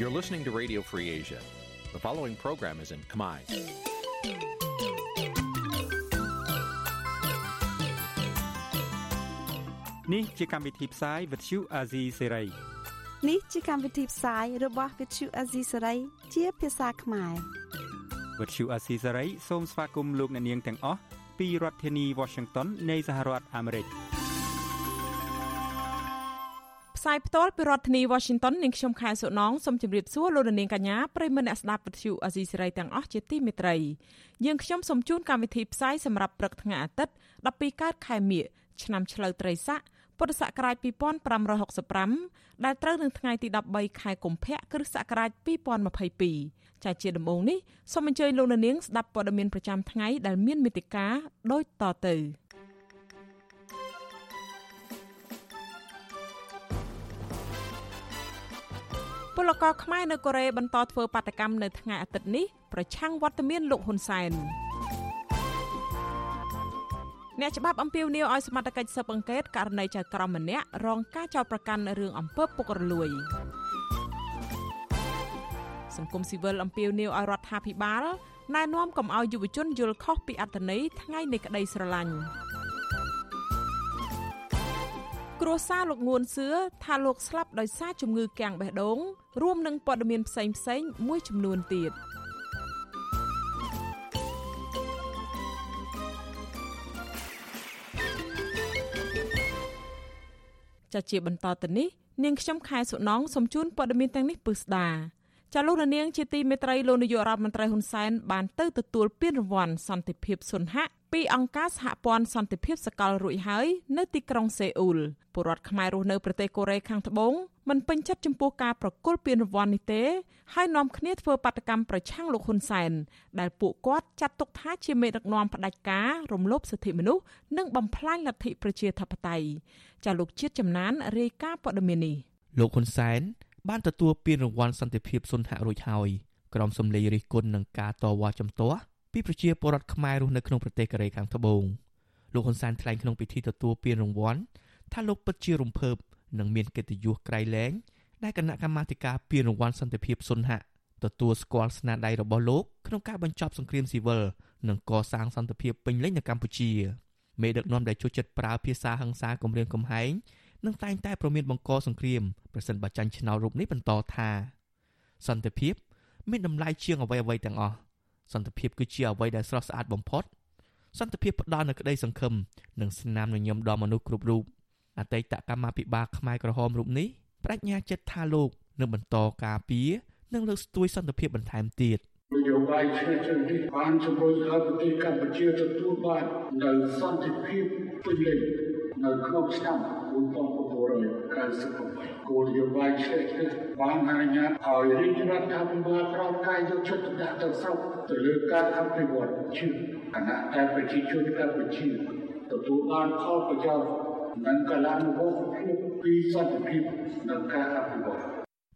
You're listening to Radio Free Asia. The following program is in Khmer. នេះជាកម្មវិធីផ្សាយ Vuthu Azizi Serai នេះជាកម្មវិធីផ្សាយរបស់ Vuthu Azizi Serai ជាភាសាខ្មែរ Vuthu Azizi Serai សូមស្វាគមន៍លោកអ្នកនាងទាំងអស់ពីរដ្ឋធានី Washington នៃសហរដ្ឋអាមេរិក ផ្សាយផ្ទាល់ពីរដ្ឋធានី Washington នាងខ្ញុំខែសុណងសូមជម្រាបសួរលោកនាងកញ្ញាប្រិយមិត្តអ្នកស្ដាប់វិទ្យុអាស៊ីសេរីទាំងអស់ជាទីមេត្រីយើងខ្ញុំសូមជូនកម្មវិធីផ្សាយសម្រាប់ព្រឹកថ្ងៃអាទិត្យ12កើតខែមិញឆ្នាំឆ្លូវត្រីស័កពុទ្ធសករាជ2565ដែលត្រូវនឹងថ្ងៃទី13ខែកុម្ភៈគ្រិស្តសករាជ2022ចាជាដំបូងនេះសូមអញ្ជើញលោកនាងស្ដាប់ព័ត៌មានប្រចាំថ្ងៃដែលមានមេតិការដូចតទៅ ពលករខ្មែរនៅកូរ៉េបន្តធ្វើបាតកម្មនៅថ្ងៃអាទិត្យនេះប្រឆាំងវត្តមានលោកហ៊ុនសែនអ្នកច្បាប់អំពាវនាវឲ្យសមត្ថកិច្ចស៊ើបអង្កេតករណីចៅក្រមម្នាក់រងការចោទប្រកាន់រឿងអំពើពុករលួយសង្គមស៊ីវិលអំពាវនាវឲ្យរដ្ឋាភិបាលណែនាំកុំឲ្យយុវជនយល់ខុសពីអត្តន័យថ្ងៃនៃក្តីស្រឡាញ់ គ្រួសារលោកងួនសឿថាលោកស្លាប់ដោយសារជំងឺគាំងបេះដូងរួមនឹងព័ត៌មានផ្សេងផ្សេងមួយចំនួនទៀតចាជាបន្តទៅនេះនាងខ្ញុំខែសុណងសូមជូនព័ត៌មានទាំងនេះពឹស្ដាចាលោកនាងជាទីមេត្រីលោកនាយករដ្ឋមន្ត្រីហ៊ុនសែនបានទៅទទួលពានរង្វាន់សន្តិភាពសុនហៈ ពីអង្គការសហព័ន្ធសន្តិភាពសកលរួចហើយនៅទីក្រុងសេអ៊ូលពលរដ្ឋខ្មែររស់នៅប្រទេសកូរ៉េខាងត្បូងមិនពេញចិត្តចំពោះការប្រគល់ពានរង្វាន់នេះទេហើយនាំគ្នាធ្វើបាតកម្មប្រឆាំងលោកហ៊ុនសែនដែលពួកគាត់ចាត់ទុកថាជាមេដឹកនាំផ្ដាច់ការរំលោភសិទ្ធិមនុស្សនិងបំផ្លាញលទ្ធិប្រជាធិបតេយ្យចាលោកជាតិចំណានរាយការណ៍ព័ត៌មាននេះលោកហ៊ុនសែនបានទទួលពានរង្វាន់សន្តិភាពសុនហៈរួចហើយក្រុមសម្លេងរិះគន់នឹងការតវ៉ាចំទាស់ ពីប្រជាពលរដ្ឋខ្មែររស់នៅក្នុងប្រទេសកូរ៉េខាងត្បូងលោកហ៊ុនសែនថ្លែងក្នុងពិធីទទួលពានរង្វាន់ថាលោកពិតជារំភើបនិងមានកិត្តិយសក្រៃលែងដែលគណៈកម្មាធិការពានរង្វាន់សន្តិភាពសុនហៈទទួលស្គាល់ស្នាដៃរបស់លោកក្នុងការបញ្ចប់សង្គ្រាមស៊ីវិលនិងកសាងសន្តិភាពពេញលេញនៅកម្ពុជាមេដឹកនាំដែលចូលចិត្តប្រើភាសាហិង្សាគំរាមកំហែងនិងតែងតែប្រមានបង្កសង្គ្រាមប្រសិនបើចាញ់ឆ្នោតរូបនេះបន្តថាសន្តិភាព មានតម្លៃជាងអ្វីអ្វីទាំងអស់ សន្តិភាពគឺជាអ្វីដែលស្រស់ស្អាតបំផុត សន្តិភាពផ្ដល់នូវក្តីសង្ឃឹមនិងស្នាមញញឹមដល់មនុស្សគ្រប់រូបអតីតកម្មាភិបាលខ្មែរក្រហមរូបនេះបញ្ញាចិត្តថាលោកនឹងបន្តការពារនិងលើកស្ទួយសន្តិភាពបន្ថែមទៀតនយោបាយឆ្នើជំនេះបានជំរុញឲ្យប្រទេសកម្ពុជាទទួលបាននូវសន្តិភាពពេញលេញនៅក្នុងឆ្នាំ1998 គោលនយោបាយឆ្នើនេះបានអនុញ្ញាតឲ្យរាជរដ្ឋាភិបាលប្រកកាយយកចិត្តទុកដាក់ទៅស្រុកទៅលើការអភិវឌ្ឍជាគណៈតែប្រជាជនកម្ពុជាទទួលបានផលប្រយោជន៍និងកលានុវត្តភាពពីសន្តិភាពនិងការអភិវឌ្ឍ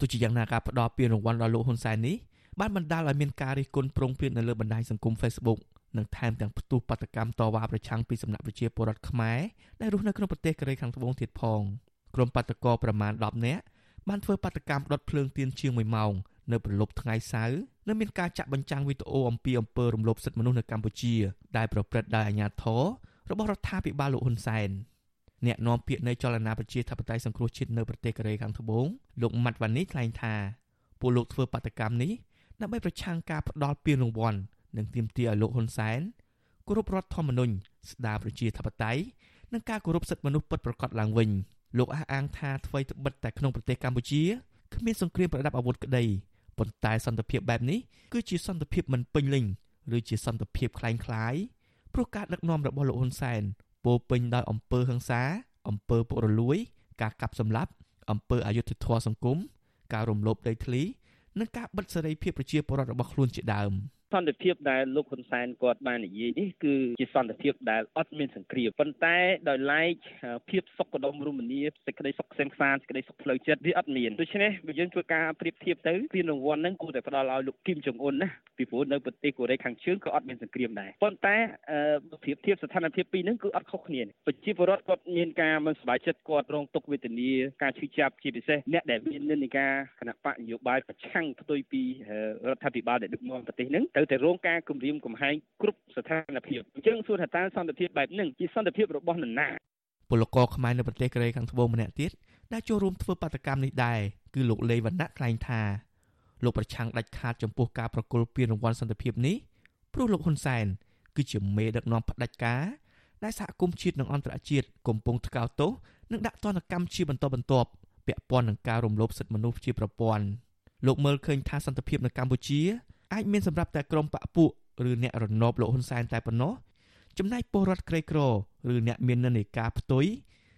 ទោះជាយ៉ាងណាការផ្ដល់ពានរង្វាន់ដល់លោកហ៊ុនសែននេះបានបណ្ដាលឲ្យមានការរិះគន់ប្រងព្រាតនៅលើបណ្ដាញសង្គម Facebook និងថែមទាំងផ្ទុះបាតកម្មតវ៉ាប្រឆាំងពីសំណាក់ប្រជាពលរដ្ឋខ្មែរដែលរស់នៅក្នុងប្រទេសកូរ៉េខាងត្បូងទៀតផង ក្រុមបាតកោប្រមាណ10នាក់បានធ្វើបាតកម្មដុតភ្លើងទៀនជាង1ម៉ោងនៅប្រលប់ថ្ងៃសៅរ៍និងមានការចាក់បញ្ចាំងវីដេអូអំពីអំពើរំលោភសិទ្ធិមនុស្សនៅកម្ពុជាដែលប្រព្រឹត្តដោយអាជ្ញាធររបស់រដ្ឋាភិបាលលោកហ៊ុនសែនអ្នកនាំពាក្យនៃចលនាប្រជាធិបតេយ្យសង្គ្រោះជាតិនៅប្រទេសកូរ៉េខាងត្បូងលោកម៉ាត់វ៉ានីថ្លែងថាពួកលោកធ្វើបាតកម្មនេះដើម្បីប្រឆាំងការផ្ដាល់ពានរង្វាន់និងទាមទារឲ្យលោកហ៊ុនសែនគោរពរដ្ឋធម្មនុញ្ញស្ដារប្រជាធិបតេយ្យនិងការគោរពសិទ្ធិមនុស្សពិតប្រាកដឡើងវិញ លោកអះអាងថាអ្វីត្បិតតែក្នុងប្រទេសកម្ពុជាគ្មានសង្គ្រាមប្រដាប់អាវុធក្តីប៉ុន្តែសន្តិភាពបែបនេះគឺជាសន្តិភាពមិនពេញលេញឬជាសន្តិភាពคล้ายៗព្រោះការដឹកនាំរបស់លោកហ៊ុនសែនពោពេញដោយអំពើហិង្សាអំពើពុករលួយ ការកាប់សម្លាប់អំពើអយុត្តិធម៌សង្គមការរំលោភដីធ្លីនិងការបិទសេរីភាពប្រជាពលរដ្ឋរបស់ខ្លួនជាដើម។ ។សន្តិភាពដែលលោកហ៊ុនសែនគាត់បាននិយាយនេះគឺជាសន្តិភាពដែលអត់មានសង្គ្រាមប៉ុន្តែដោយឡែកភាពសុខដុមរមនាសេចក្តីសុខខ្សែមខ្សានសេចក្តីសុខផ្លូវចិត្តវាអត់មានដូច្នេះបើយើងធ្វើការប្រៀបធៀបទៅពានរង្វាន់ហ្នឹងគួរតែផ្ដល់ឲ្យលោកគីមចុងអ៊ុនណាពីព្រោះនៅប្រទេសកូរ៉េខាងជើងក៏អត់មានសង្គ្រាមដែរប៉ុន្តែប្រៀបធៀបស្ថានភាពពីរហ្នឹងគឺអត់ខុសគ្នាប្រជាពលរដ្ឋគាត់មានការមិនសប្បាយចិត្តគាត់រងទុក្ខវេទនាការឈឺចាប់ជាពិសេសអ្នកដែលមាននិន្នាការគណៈបកនយោបាយប្រឆាំងផ្ទុយពីរដ្ឋាភិបាលដែលដឹកនាំប្រទេសហ្នឹងត្រូវតែរងការគំរាមកំហែងគ្រប់ស្ថានភាពអញ្ចឹងសួរថាតើសន្តិភាពបែបហ្នឹងជាសន្តិភាពរបស់នរណាពលករខ្មែរនៅប្រទេសកូរ៉េខាងត្បូងម្នាក់ទៀតដែលចូលរួមធ្វើបាតកម្មនេះដែរគឺលោកលេវណ្ណៈថ្លែងថាលោកប្រឆាំងដាច់ខាតចំពោះការប្រគល់ពានរង្វាន់សន្តិភាពនេះព្រោះលោកហ៊ុនសែនគឺជាមេដឹកនាំផ្ដាច់ការដែលសហគមន៍ជាតិនិងអន្តរជាតិកំពុងថ្កោលទោសនិងដាក់ទណ្ឌកម្មជាបន្តបន្ទាប់ពាក់ព័ន្ធនឹងការរំលោភសិទ្ធិមនុស្សជាប្រព័ន្ធលោកមើលឃើញថាសន្តិភាពនៅកម្ពុជា អាចមានសម្រាប់តែក្រុមបកពួកឬអ្នករណបលោកហ៊ុនសែនតែប៉ុណ្ណោះចំណែកពលរដ្ឋក្រីក្រឬអ្នកមាននិន្នាការផ្ទុយ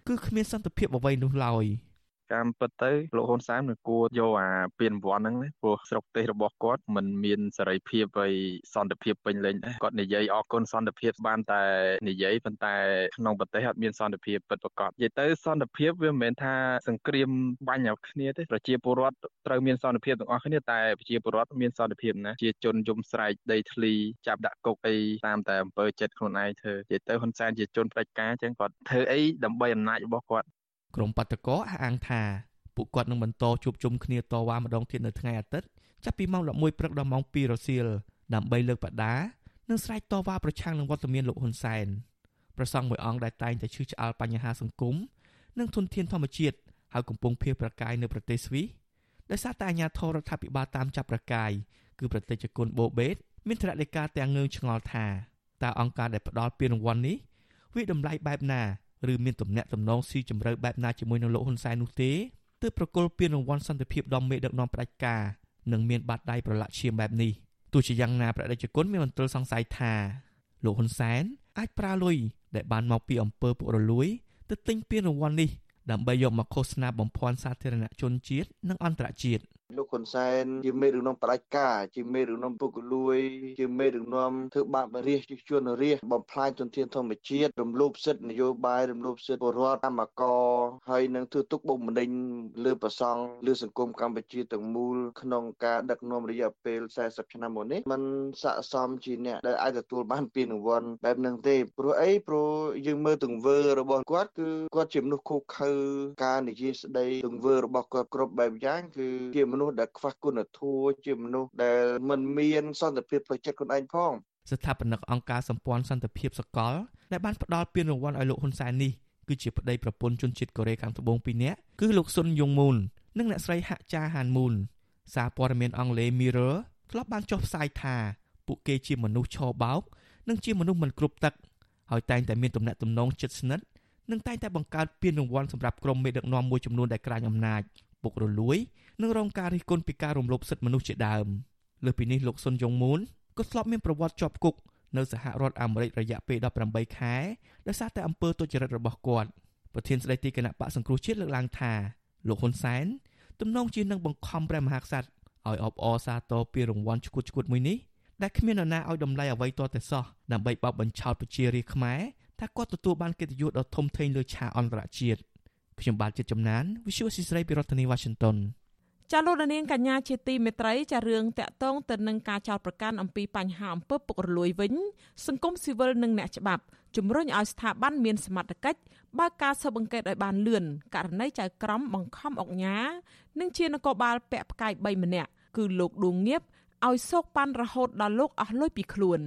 គឺគ្មានសន្តិភាពអ្វីនោះឡើយ។ តាមពិតទៅលោកហ៊ុនសែនមិនគួរយកអាពានរង្វាន់ហ្នឹងព្រោះស្រុកទេសរបស់គាត់មិនមានសេរីភាពហើយសន្តិភាពពេញលេញដែរគាត់និយាយអរគុណសន្តិភាពបានតែនិយាយប៉ុន្តែក្នុងប្រទេសអត់មានសន្តិភាពពិតប្រាកដនិយាយទៅសន្តិភាពវាមិនមែនថាសង្គ្រាមបាញ់ឲ្យគ្នាទេប្រជាពលរដ្ឋត្រូវមានសន្តិភាពទាំងអស់គ្នាតែប្រជាពលរដ្ឋមានសន្តិភាពណាជាជនយំស្រែកដីធ្លីចាប់ដាក់គុកអីតាមតែអំពើចិត្តខ្លួនឯងធ្វើនិយាយទៅហ៊ុនសែនជាជនផ្ដាច់ការអញ្ចឹងគាត់ធ្វើអីដើម្បីអំណាចរបស់គាត់ ក្រមបាតកោអះអាងថាពួកគាត់នឹងបន្តជួបជុំគ្នាតវ៉ាម្ដងទៀតនៅថ្ងៃអាទិត្យចាប់ពីម៉ោង11ព្រឹកដល់ម៉ោង2រសៀលដើម្បីលើកបដានិងស្រែកតវ៉ាប្រឆាំងនឹងវត្តមានលោកហ៊ុនសែនប្រសង់មួយអង្គដែលតែងតែឈឺឆ្អាលបញ្ហាសង្គមនិងធនធានធម្មជាតិហើយកំពុងភៀសប្រកាយនៅប្រទេសស្វីសដោយសារតែអាញាធររដ្ឋាភិបាលតាមចាប់ប្រកាយគឺប្រតិជនគុណបូបេតមានថ្នាក់លេខាទាំងងើងឆ្ងល់ថាតើអង្គការដែលផ្ដល់ពានរង្វាន់នេះវាតម្លៃបែបណា ឬមានទំនាក់ទំនងស៊ីជម្រៅបែបណាជាមួយនឹងលោកហ៊ុនសែននោះទេទើបប្រគល់ពានរង្វាន់សន្តិភាពដល់មេដឹកនាំផ្ដាច់ការនិងមានបាតដៃប្រឡាក់ឈាមបែបនេះទោះជាយ៉ាងណាប្រតិជនគុណមានមន្ទិលសង្ស័យថាលោកហ៊ុនសែនអាចប្រើលុយដែលបានមកពីអំពើពុករលួយទៅទិញពានរង្វាន់នេះដើម្បីយកមកឃោសនាបំភាន់សាធារណជនជាតិនិងអន្តរជាតិ លោកហ៊ុនសែនជាមេដឹកនាំផ្ដាច់ការជាមេដឹកនាំពុករលួយជាមេដឹកនាំធ្វើបាបរាជជាជនរាជបំផ្លាញទុនធានធម្មជាតិរំលោភសិទ្ធិនយោបាយរំលោភសិទ្ធិពលរដ្ឋកម្មករហើយនឹងធ្វើទុកបុកម្នេញលើប្រសង់លើសង្គមកម្ពុជាទាំងមូលក្នុងការដឹកនាំរយៈពេល40ឆ្នាំមកនេះมันស័កសមជាអ្នកដែលអាចទទួលបានពានរង្វាន់បែបហ្នឹងទេព្រោះអីព្រោះយើងមើលទង្វើរបស់គាត់គឺគាត់ជាមនុស្សខុសខើការនិយាយស្ដីទង្វើរបស់គាត់គ្រប់បែបយ៉ាងគឺជាមនុស្សដែលខ្វះគុណធម៌ជាមនុស្សដែលមិនមានសន្តិភាពផ្លូវចិត្តខ្លួនឯងផងស្ថាបនិកអង្គការសម្ព័ន្ធសន្តិភាពសកលដែលបានផ្ដល់ពានរង្វាន់ឲ្យលោកហ៊ុនសែននេះគឺជាប្តីប្រពន្ធជនជាតិកូរ៉េខាងត្បូង2នាក់គឺលោកស៊ុនយងមូននិងអ្នកស្រីហាក់ចាហានមូនសារព័ត៌មានអង់គ្លេស Mirror ធ្លាប់បានចុះផ្សាយថាពួកគេជាមនុស្សឆោបោក និងជាមនុស្សមិនគ្រប់ទឹកហើយតែងតែមានទំនាក់ទំនងជិតស្និទ្ធនិងតែងតែបង្កើតពានរង្វាន់សម្រាប់ក្រុមមេដឹកនាំមួយចំនួនដែលក្រាញអំណាច ពុករលួយនិងរងការរិះគន់ពីការរំលោភសិទ្ធិមនុស្សជាដើមលើសពីនេះលោកស៊ុនយ៉ុងមូនក៏ធ្លាប់មានប្រវត្តិជាប់គុកនៅសហរដ្ឋអាមេរិករយៈពេល18ខែដោយសារតែអំពើទុច្ចរិតរបស់គាត់ប្រធានស្ដីទីគណៈបកសង្គ្រោះជាតិលើកឡើងថាលោកហ៊ុនសែនទំនងជានឹងបង្ខំព្រះមហាក្សត្រឲ្យអបអរសាទរពីរង្វាន់ឈ្គួតឈ្គួតមួយនេះដែលគ្មាននរណាឲ្យតម្លៃអ្វីទាល់តែសោះដើម្បីបោកបញ្ឆោតប្រជារាស្ត្រខ្មែរថាគាត់ទទួលបានកិត្តិយសដ៏ធំធេងលើឆាកអន្តរជាតិ ខ្ញុំបាទជាចំណាន Visual ស៊ីស្រីពីរដ្ឋធានី Washington ចាលោកនាងកញ្ញាជាទីមេត្រីចារឿងតាក់ទងទៅនឹងការចោទប្រកាន់អំពីបញ្ហាអំពើពុករលួយវិញ សង្គមស៊ីវិលនិងអ្នកច្បាប់ជំរុញឲ្យស្ថាប័នមានសមត្ថកិច្ចបើកការស៊ើបអង្កេតឲ្យបានលឿនករណីចៅក្រមបង្ខំអុកញ៉ានិងជានគរបាលពាក់ផ្កាយ3ម្នាក់គឺលោកឌួងងៀបឲ្យសោកប៉ាន់រហូតដល់លោកអស់លុយពីខ្លួន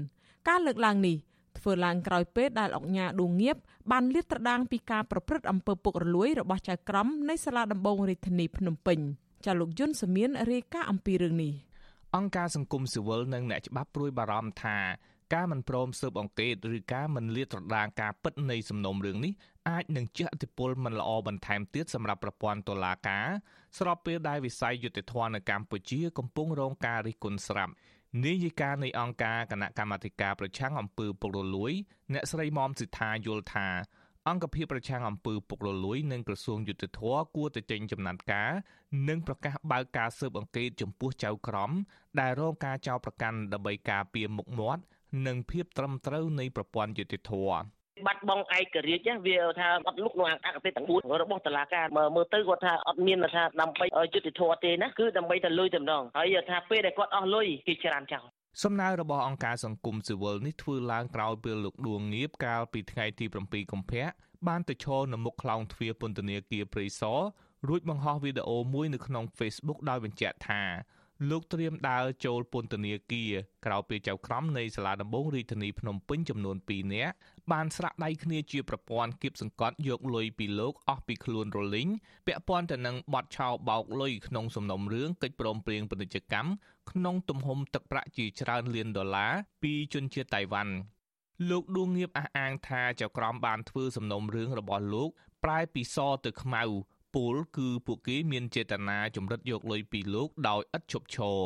ការលើកឡើងនេះ ធ្វើឡើងក្រោយពេលដែលអុកញ៉ាឌួងងៀបបានលាតត្រដាងពីការប្រព្រឹត្តអំពើពុករលួយរបស់ចៅក្រមនៃសាលាដំបងរាជធានីភ្នំពេញ។ចាលោកយុនសមៀនរាយការណ៍អំពីរឿងនេះអង្គការសង្គមស៊ីវិលនិងអ្នកច្បាប់ព្រួយបារម្ភថាការមិនព្រមស៊ើបអង្កេតឬការមិនលាតត្រដាងការពិតនៃសំណុំរឿងនេះអាចនឹងជះឥទ្ធិពលមិនល្អបន្ថែមទៀតសម្រាប់ប្រព័ន្ធតុលាការស្របពេលដែលវិស័យយុតិធម៌នៅកម្ពុជាកំពុងរងការរិះគន់ស្រាប់ នាយិកានៃអង្គការគណៈកម្មាធិការប្រឆាំងអំពើពុករលួយ អ្នកស្រីមុំសិដ្ឋាយល់ថា អង្គភាពប្រឆាំងអំពើពុករលួយនិងក្រសួងយុទ្ធភ័ពគួរតែចេញចំណាត់ការ និងប្រកាសបើកការស៊ើបអង្កេតចំពោះចៅក្រម ដែលរងការចោទប្រកាន់ដើម្បីការពារមុខមាត់និងភាពត្រឹមត្រូវនៃប្រព័ន្ធយុត្តិធម៌ បាត់បង់ឯករាជ្យវាថាអត់លុកក្នុងអកតេទាំង4របស់តុលាការមើលទៅគាត់ថាអត់មានថាដើម្បីយុត្តិធម៌ទេណាគឺដើម្បីតែលុយតែម្ដងហើយថាពេលដែលគាត់អស់លុយគេច្រានចោលសំណើរបស់អង្គការសង្គមស៊ីវិលនេះធ្វើឡើងក្រោយពេលលោកដួងងៀបកាលពីថ្ងៃទី7កុម្ភៈបានទៅឈរនៅមុខខ្លោងទ្វារពន្ធនាគារព្រៃសររួចបង្ហោះវីដេអូមួយនៅក្នុង Facebook ដោយបញ្ជាក់ថាលោកត្រៀមដើរចូលពន្ធនាគារក្រោយពេលចៅក្រមនៃសាលាដំបងរាជធានីភ្នំពេញចំនួន2នាក់ បានស្រាក់ដៃគ្នាជាប្រព័ន្ធគៀបសង្កត់យកលុយពីលោកអស់ពីខ្លួនរលីងពាក់ព័ន្ធទៅនឹងបទឆោបោកលុយក្នុងសំណុំរឿងកិច្ចព្រមព្រៀងពាណិជ្ជកម្មក្នុងទំហំទឹកប្រាក់ជាច្រើនលានដុល្លារពីជនជាតិតៃវ៉ាន់លោកដួងងៀបអះអាងថាចៅក្រមបានធ្វើសំណុំរឿងរបស់លោក ប្រែពីសទៅខ្មៅពលគឺពួកគេមានចេតនាចម្រិតយកលុយពីលោកដោយឥតឈប់ឈរ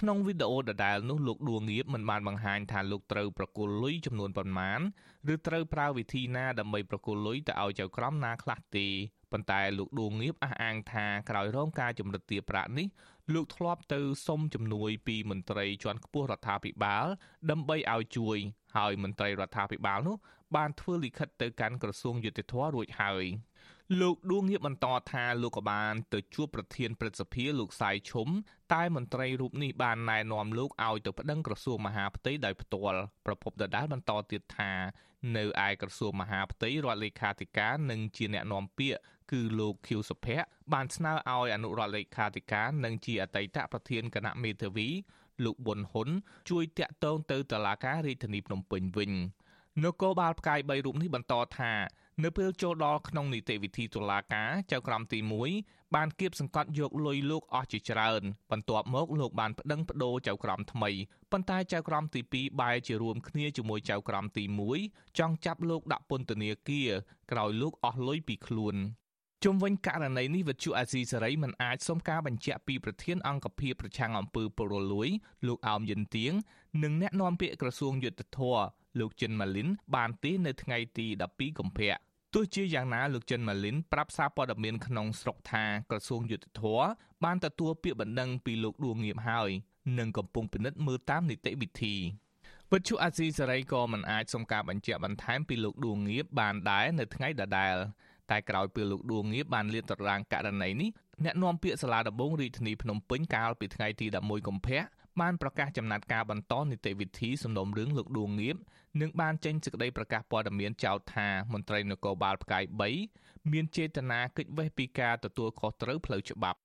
ក្នុងវីដេអូដដែលនោះលោកដួងងៀបមិនបានបង្ហាញថាលោកត្រូវប្រគល់លុយចំនួនប៉ុន្មានឬត្រូវប្រើវិធីណាដើម្បីប្រគល់លុយទៅឲ្យចៅក្រមណាខ្លះទេប៉ុន្តែលោកដួងងៀបអះអាងថាក្រោយរងការចម្រិតទារប្រាក់នេះលោកធ្លាប់ទៅសុំជំនួយពីមន្ត្រីជាន់ខ្ពស់រដ្ឋាភិបាល ដើម្បីឲ្យជួយហើយមន្ត្រីរដ្ឋាភិបាលនោះបានធ្វើលិខិតទៅកាន់ក្រសួងយុតិធធរួចហើយ។ លោកដួងងៀបបន្តថាលោកក៏បានទៅជួបប្រធានព្រឹទ្ធសភាលោកសាយឈុំតែមន្ត្រីរូបនេះបានណែនាំលោកឲ្យទៅប្តឹងក្រសួងមហាផ្ទៃដោយផ្ទាល់ប្រពន្ធដដែលបន្តទៀតថានៅឯក្រសួងមហាផ្ទៃរដ្ឋលេខាធិការនិងជាអ្នកនាំពាក្យគឺលោកខៀវសុភ័ក្របានស្នើឲ្យអនុរដ្ឋលេខាធិការនិងជាអតីតប្រធានគណៈមេធាវីលោកប៊ុនហ៊ុនជួយតាក់ទងទៅតុលាការរាជធានីភ្នំពេញវិញនគរបាលផ្កាយ3រូបនេះបន្តថា នៅពេលចូលដល់ក្នុងនីតិវិធីតុលាការចៅក្រមទី1បានគៀបសង្កត់យកលុយលោកអស់ជាច្រើនបន្ទាប់មកលោកបានប្តឹងប្តូរចៅក្រមថ្មីប៉ុន្តែចៅក្រមទី2បែរជារួមគ្នាជាមួយចៅក្រមទី1ចង់ចាប់លោកដាក់ពន្ធនាគារក្រោយលោកអស់លុយពីខ្លួនជុំវិញករណីនេះវិទ្យុអាស៊ីសេរីមិនអាចសុំការបញ្ជាក់ពីប្រធានអង្គភិបប្រឆាំងអំពើពុករលួយលោកអោមយិនទៀងនិងអ្នកនាំពាក្យក្រសួងយុទ្ធភ័ពលោកចិនម៉ាលីនបានទេនៅថ្ងៃទី12កុម្ភៈ ទោះជាយ៉ាងណាលោកចិនម៉ាលីនប្រាប់សារព័ត៌មានក្នុងស្រុកថាក្រសួងយុទ្ធភ័ពបានទទួលពាក្យបណ្ដឹងពីលោកដួងងៀបហើយនិងកំពុងពិនិត្យមើលតាមនីតិវិធីវិទ្យុអាស៊ីសេរីក៏មិនអាចសុំការបញ្ជាក់បន្ថែមពីលោកដួងងៀបបានដែរនៅថ្ងៃដដែលតែក្រោយពេលលោកដួងងៀបបានលាតត្រដាងករណីនេះអ្នកនាំពាក្យសាលាដំបងរាជធានីភ្នំពេញកាលពីថ្ងៃទី11កុម្ភៈបានប្រកាសចំណាត់ការបន្តនីតិវិធីសំណុំរឿងលោកដួងងៀប និងបានចេញសេចក្តីប្រកាសព័ត៌មានចោទថាមន្ត្រីនគរបាលផ្កាយ3មានចេតនាគេចវេះពីការទទួលខុសត្រូវផ្លូវច្បាប់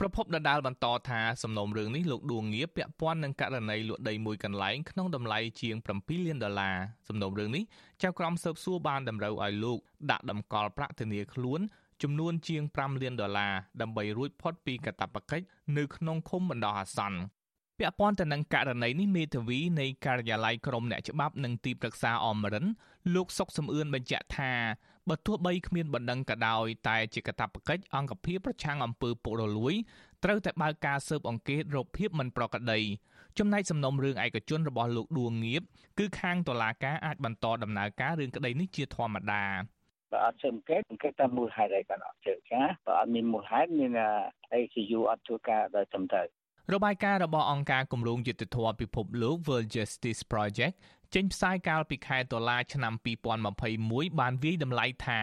ប្រពន្ធដដាលបន្តថាសំណុំរឿងនេះលោកដួងងៀបពាក់ព័ន្ធនឹងករណីលក់ដីមួយកន្លែងក្នុងតម្លៃជាង7លានដុល្លារសំណុំរឿងនេះចៅក្រមស៊ើបសួរបានតម្រូវឲ្យលោកដាក់តម្កល់ប្រាក់ធានាខ្លួនចំនួនជាង5លានដុល្លារដើម្បីរួចផុតពីកាតព្វកិច្ចនៅក្នុងឃុំបណ្ដោះអាសន្ន ពាក់ព័ន្ធទៅនឹងករណីនេះមេធាវីនៃការិយាល័យក្រមអ្នកច្បាប់និងទីប្រឹក្សាអមរិនលោកសុកសំអឿនបញ្ជាក់ថាបើទោះបីគ្មានបណ្ដឹងក៏ដោយតែជាកាតព្វកិច្ចអង្គភាពប្រឆាំងអំពើពុករលួយត្រូវតែបើកការស៊ើបអង្កេតរកភាពមិនប្រក្រតីចំណែកសំណុំរឿងឯកជនរបស់លោកដួងងៀបគឺខាងតុលាការអាចបន្តដំណើរការរឿងក្តីនេះជាធម្មតាបើអត់សង្កេតសង្កេតតាមមូលហេតុអីបានអត់ជឿចាបើអត់មានមូលហេតុមានអីជាយូរអត់ធ្វើការដោយត្រឹមត្រូវ របាយការណ៍របស់អង្គការគម្រោងយុត្តិធម៌ពិភពលោក World Justice Project ចេញផ្សាយកាលពីខែតុលាឆ្នាំ2021បានវាយតម្លៃថា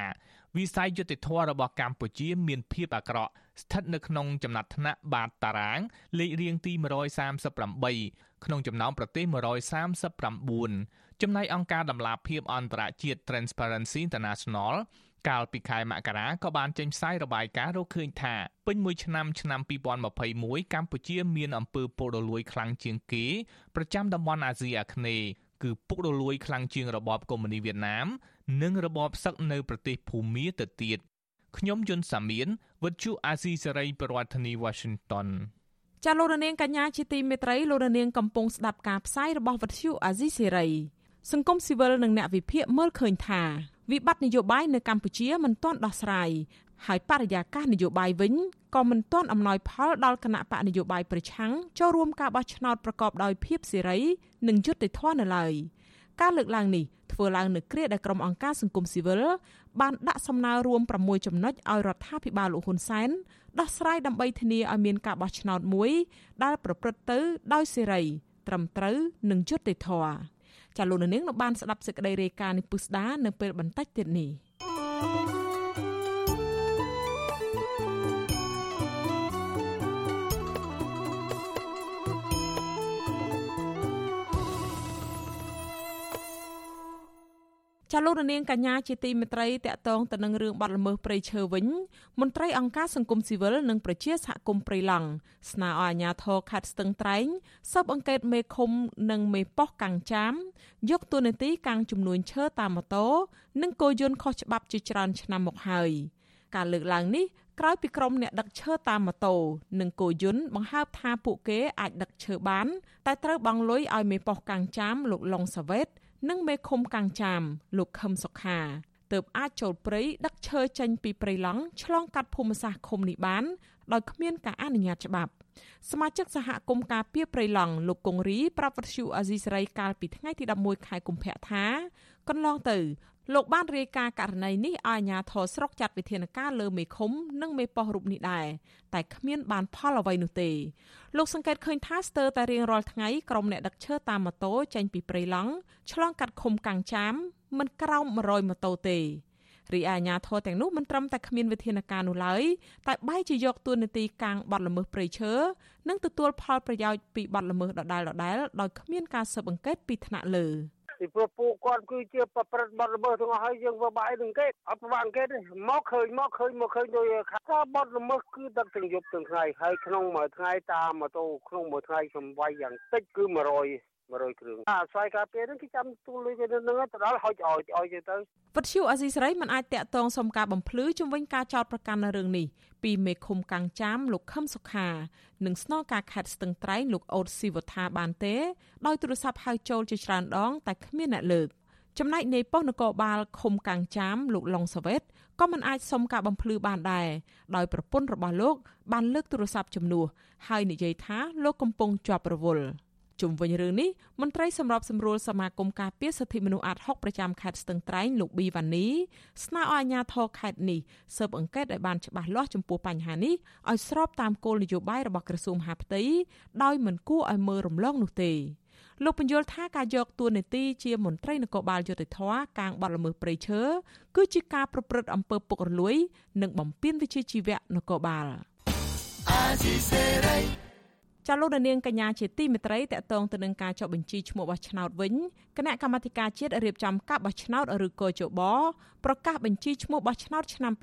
វិស័យយុត្តិធម៌របស់កម្ពុជាមានភាពអាក្រក់ស្ថិតនៅក្នុងចំណាត់ថ្នាក់បាតតារាងលេខរៀងទី138ក្នុងចំណោមប្រទេស139ចំណែកអង្គការដំឡាភិបអន្តរជាតិ Transparency International កាលពីខែមករាក៏បានចេញផ្សាយរបាយការណ៍រកឃើញថាពេញមួយឆ្នាំឆ្នាំ2021កម្ពុជាមានអំពើពុករលួយខ្លាំងជាងគេប្រចាំតំបន់អាស៊ីអាគ្នេយ៍គឺពុករលួយខ្លាំងជាងរបបកុម្មុយនីសវៀតណាម និងរបបសឹកនៅប្រទេសភូមាទៅទៀតខ្ញុំយុនសាមៀនវិទ្យុអាស៊ីសេរីប្រធានាធិបតី Washington ចាលោករនាងកញ្ញាជាទីមេត្រីលោករនាងកំពុងស្ដាប់ការផ្សាយរបស់វិទ្យុអាស៊ីសេរីសង្គមស៊ីវិលនិងអ្នកវិភាគមើលឃើញថា វិបត្តិនយោបាយនៅកម្ពុជាមិនទាន់ដោះស្រាយហើយបរិយាកាសនយោបាយវិញក៏មិនទាន់អំណោយផលដល់គណៈបកនយោបាយប្រឆាំងចូលរួមការបោះឆ្នោតប្រកបដោយភាពសេរីនិងយុត្តិធម៌នៅឡើយការលើកឡើងនេះធ្វើឡើងនៅគ្រាដែលក្រុមអង្គការសង្គមស៊ីវិលបានដាក់សំណើរួម6ចំណុចឲ្យរដ្ឋាភិបាលលោកហ៊ុនសែនដោះស្រាយដើម្បីធានាឲ្យមានការបោះឆ្នោតមួយដែលប្រព្រឹត្តទៅដោយសេរីត្រឹមត្រូវនិងយុត្តិធម៌ ចាលោកនាងនៅបានស្ដាប់សេចក្តីរាយការណ៍នេះពុស្ដានៅពេលបន្តិចទៀតនេះ។ ចាលោករនាងកញ្ញាជាទីមេត្រីតកតងទៅនឹងរឿងបាត់ល្មើសព្រៃឈើវិញមន្ត្រីអង្គការសង្គមស៊ីវិលនិងប្រជាសហគមន៍ព្រៃឡង់ស្នើឲ្យអាជ្ញាធរខេត្តស្ទឹងត្រែងស៊ើបអង្កេតមេឃុំនិងមេប៉ោះកាំងចាមយកតួនាទីកាំងចំនួនឈើតាមម៉ូតូនិងគោយន្តខុសច្បាប់ជាច្រើនឆ្នាំមកហើយការលើកឡើងនេះក្រោយពីក្រុមអ្នកដឹកឈើតាមម៉ូតូនិងគោយន្តបង្ហើបថាពួកគេអាចដឹកឈើបាន តែត្រូវបង់លុយឲ្យមេប៉ោះកាំងចាមលោកឡុងសាវ៉េត និងមេឃុំកាំងចាមលោកខឹមសុខាទើបអាចចូលព្រៃដឹកឈើចេញពីព្រៃឡង់ឆ្លងកាត់ភូមិសាស្ត្រឃុំនេះបានដោយគ្មានការអនុញ្ញាតច្បាប់សមាជិកសហគមន៍ការពីព្រៃឡង់លោកកុងរីប្រាប់វិទ្យុអាស៊ីសេរីកាលពីថ្ងៃទី11ខែកុម្ភៈថាកន្លងទៅ លោកបានរាយការណ៍ករណីនេះឲ្យអាជ្ញាធរស្រុកចាត់វិធានការលើមេឃុំនិងមេប៉ោះរូបនេះដែរតែគ្មានបានផលអ្វីនោះទេលោកសង្កេតឃើញថាស្ទើរតែរៀងរាល់ថ្ងៃក្រុមអ្នកដឹកឈើតាមម៉ូតូចេញពីព្រៃឡង់ឆ្លងកាត់ឃុំកាំងចាមមិនក្រោម100ម៉ូតូទេរីឯអាជ្ញាធរទាំងនោះមិនត្រឹមតែគ្មានវិធានការនោះឡើយតែបែរជាយកទួនាទីកាងបាត់ល្មើសព្រៃឈើនិងទទួលផលប្រយោជន៍ពីបាត់ល្មើសដដែលៗដោយគ្មានការស៊ើបអង្កេតពីថ្នាក់លើ។ ពីព្រោះពួកគាត់គឺជាប្រព្រឹត្តបទល្មើសទាំងអស់ហើយយើងធ្វើបាក់អីនឹងគេអត់ប្រវាក់គេទេមកឃើញមកឃើញមកឃើញដោយថាបទល្មើសគឺដឹកទាំងយប់ទាំងថ្ងៃហើយក្នុងមួយថ្ងៃតាមម៉ូតូក្នុងមួយថ្ងៃខ្ញុំវាយយ៉ាងតិចគឺ100 100គ្រឿងអាស្រ័យការពារហ្នឹងគេចាំទូលុយគេនឹងទៅដល់ហុចឲ្យឲ្យទៅទៅវត្តឈូអាស៊ីសេរីមិនអាចតាក់ទងសុំការបំភ្លឺជំវិញការចោទប្រកាន់នៅរឿងនេះពីមេឃុំកាំងចាមលោកខឹមសុខា និងស្នងការខេត្តស្ទឹងត្រែងលោកអូតស៊ីវថា បានទេដោយទូរស័ព្ទហៅចូលជាច្រើនដង តែគ្មានអ្នកលើកចំណែកនៃប៉ុស្តិ៍នគរបាលឃុំកាំងចាមលោកឡុងសាវ៉េតក៏មិនអាចសុំការបំភ្លឺបានដែរដោយប្រពន្ធរបស់លោក បានលើកទូរស័ព្ទជំនួសហើយនិយាយថាលោកកំពុងជាប់រវល់ ជុំវិញរឿងនេះមន្ត្រីសម្របសម្រួលសមាគមការពារសិទ្ធិមនុស្សអាត6ប្រចាំខេត្តស្ទឹងត្រែងលោកប៊ីវ៉ានីស្នើឲ្យអាជ្ញាធរខេត្តនេះស៊ើបអង្កេតឲ្យបានច្បាស់លាស់ចំពោះបញ្ហានេះឲ្យស្របតាមគោលនយោបាយរបស់ក្រសួងមហាផ្ទៃដោយមិនគួរឲ្យមើលរំលងនោះទេលោកបញ្យល់ថាការយកតួនាទីជាមន្ត្រីនគរបាលយុតិធធកាងបាត់ល្មើសព្រៃឈើគឺជាការប្រព្រឹត្តអំពើពុករលួយ និងបំពានវិជ្ជាជីវៈនគរបាលអាស៊ីសេរី ចាលោកនាងកញ្ញាជាទីមេត្រីតកតងទៅនឹងការចុះបញ្ជីឈ្មោះបោះឆ្នោតវិញគណៈកម្មាធិការជាតិរៀបចំការបោះឆ្នោតឬកោជបប្រកាសបញ្ជីឈ្មោះបោះឆ្នោតឆ្នាំ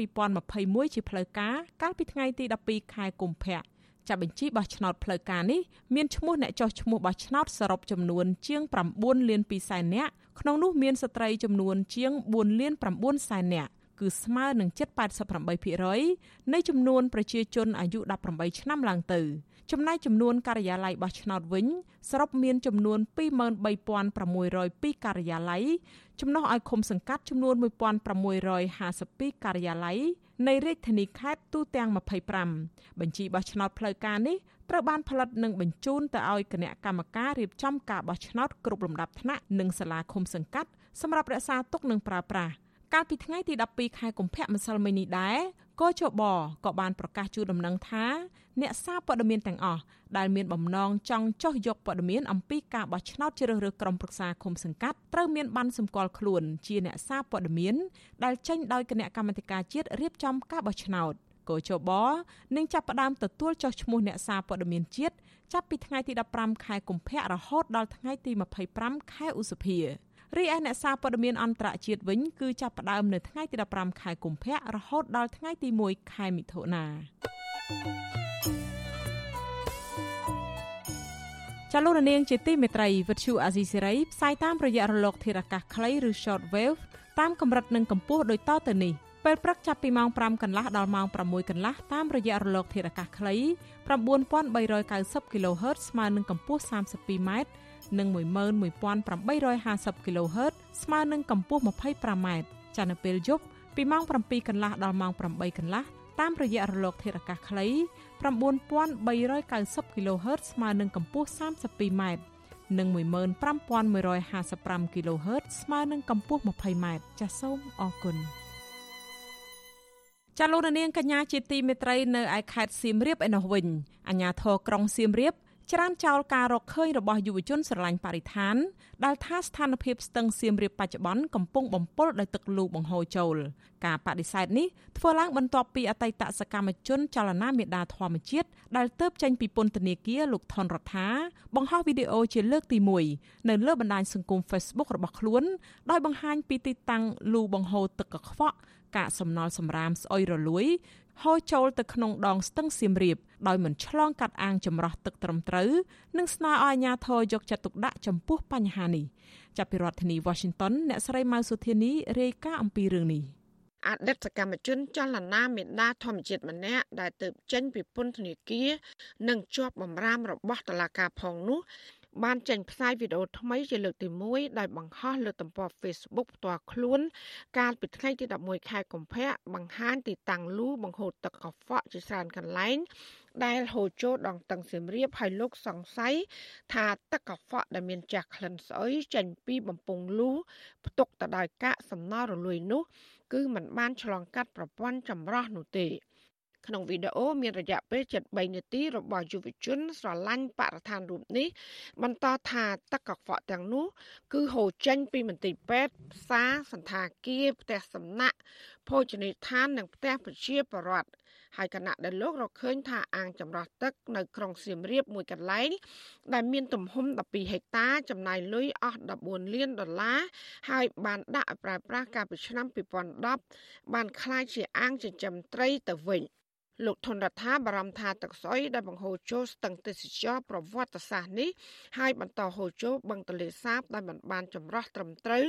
2021ជាផ្លូវការកាលពីថ្ងៃទី12ខែកុម្ភៈចាប់បញ្ជីបោះឆ្នោតផ្លូវការនេះមានឈ្មោះអ្នកចុះឈ្មោះបោះឆ្នោតសរុបចំនួនជាង9លាន2សែននាក់ក្នុងនោះមានស្ត្រីចំនួនជាង4លាន9សែននាក់គឺស្មើនឹងជិត88%នៃចំនួនប្រជាជនអាយុ18ឆ្នាំឡើងទៅ។ ចំណែកចំនួនការិយាល័យបោះឆ្នោតវិញសរុបមានចំនួន23602ការិយាល័យចំណុះឲ្យឃុំសង្កាត់ចំនួន1652ការិយាល័យនៃរាជធានីខេត្តទូទាំង25បញ្ជីបោះឆ្នោតផ្លូវការនេះត្រូវបានផលិតនិងបញ្ជូនទៅឲ្យគណៈកម្មការរៀបចំការបោះឆ្នោតគ្រប់លំដាប់ថ្នាក់និងសាលាឃុំសង្កាត់សម្រាប់រក្សាទុកនិងប្រើប្រាស់កាលពីថ្ងៃទី12ខែកុម្ភៈម្សិលមិញនេះដែរ កោជបក៏បានប្រកាសជូនដំណឹងថាអ្នកសារព័ត៌មានទាំងអស់ដែលមានបំណងចង់ចោះយកព័ត៌មានអំពីការបោះឆ្នោតជ្រើសរើសក្រុមប្រឹក្សាឃុំសង្កាត់ត្រូវមានបានសម្គាល់ខ្លួនជាអ្នកសារព័ត៌មានដែលចេញដោយគណៈកម្មាធិការជាតិរៀបចំការបោះឆ្នោតកោជបនឹងចាប់ផ្ដើមទទួលចុះឈ្មោះអ្នកសារព័ត៌មានជាតិចាប់ពីថ្ងៃទី15ខែកុម្ភៈរហូតដល់ថ្ងៃទី25ខែឧសភា រីឯអ្នកសារព័ត៌មានអន្តរជាតិវិញគឺចាប់ផ្ដើមនៅថ្ងៃទី15ខែកុម្ភៈរហូតដល់ថ្ងៃទី1ខែមិថុនាចលនានាងជាទីមេត្រីវិទ្យុអាស៊ីសេរីផ្សាយតាមរយៈរលកធារកាសខ្លីឬ short wave តាមកម្រិតនិងកម្ពស់ដូចតទៅនេះពេលព្រឹកចាប់ពីម៉ោង5កន្លះដល់ម៉ោង6កន្លះតាមរយៈរលកធារកាសខ្លី9390 kHz ស្មើនឹងកម្ពស់ 32m និង11850 kHz ស្មើនឹងកម្ពស់ 25m ចានៅពេលយប់ពីម៉ោង7កន្លះដល់ម៉ោង8កន្លះតាមរយៈរលកធារកាសខ្លី9390 kHz ស្មើនឹងកម្ពស់ 32m និង15155 kHz ស្មើនឹងកម្ពស់ 20m ចាសសូមអរគុណចាលោកនាងកញ្ញាជាទីមេត្រីនៅឯខេត្តសៀមរាបឯណោះវិញអាជ្ញាធរក្រុងសៀមរាប ច្រានចោលការរកឃើញរបស់យុវជនស្រឡាញ់បរិស្ថានដែលថាស្ថានភាពស្ទឹងសៀមរាបបច្ចុប្បន្នកំពុងបំពុលដោយទឹកលូបង្ហូរចូល ការបដិសេធនេះធ្វើឡើងបន្ទាប់ពីអតីតសកម្មជនចលនាមេដាធម្មជាតិដែលទៅចេញពីពន្ធនាគារលោកថនរដ្ឋាបង្ហោះវីដេអូជាលើកទី1នៅលើបណ្ដាញសង្គម Facebook របស់ខ្លួនដោយបង្ហាញពីទីតាំងលូបង្ហូរទឹកកខ្វក់កាកសំណល់សម្រាមស្អុយរលួយ ហូរចូលទៅក្នុងដងស្ទឹងសៀមរាបដោយមិនឆ្លងកាត់អាងចម្រោះទឹកត្រឹមត្រូវនិងស្នើឲ្យអាជ្ញាធរយកចិត្តទុកដាក់ចំពោះបញ្ហានេះចាប់ពីរដ្ឋធានី Washington អ្នកស្រីម៉ៅសុធានីរាយការណ៍អំពីរឿងនេះអតីតសកម្មជនចលនាមេដាធម្មជាតិម្នាក់ដែលទៅចេញពីពន្ធនាគារនិងជាប់បំរាមរបស់តុលាការផងនោះ បានចេញផ្សាយវីដេអូថ្មីជាលើកទី1ដោយបង្ហោះលើទំព័រ Facebook ផ្ទាល់ខ្លួន កាលពីថ្ងៃទី11ខែកុម្ភៈបង្ហាញទីតាំងលូបង្ហូរទឹកកខ្វក់ជាច្រើនកន្លែងដែលហូរចូលដងតឹងសៀមរាបហើយលោកសង្ស័យថាទឹកកខ្វក់ដែលមានចាស់ក្លិនស្អុយចេញពីបំពង់លូផ្ទុកទៅដោយកាកសំណល់រលួយនោះ គឺมันបានឆ្លងកាត់ប្រព័ន្ធចម្រោះនោះទេ ក្នុងវីដេអូមានរយៈពេល73នាទីរបស់យុវជនស្រឡាញ់បរិស្ថានរូបនេះបន្តថាទឹកកខ្វក់ទាំងនោះ គឺហូរចេញពីមន្ទីរពេទ្យផ្សារសន្តាគារផ្ទះសំណាក់ភោជនីយដ្ឋាននិងផ្ទះប្រជាពលរដ្ឋហើយគណៈដែលលោករកឃើញថាអាងចម្រោះទឹកនៅក្រុងសៀមរាបមួយកន្លែងដែលមានទំហំ12ហិកតាចំណាយលុយអស់14លានដុល្លារហើយបានដាក់ឲ្យប្រើប្រាស់កាលពីឆ្នាំ2010បានក្លាយជាអាងចិញ្ចឹមត្រីទៅវិញ។ លោកធនរដ្ឋាបារម្ភថាទឹកស្អុយដែលបង្ហូរចូលស្ទឹងទេសចរប្រវត្តិសាស្ត្រនេះហើយបន្តហូរចូលបឹងទន្លេសាបដែលមិនបានចម្រោះត្រឹមត្រូវ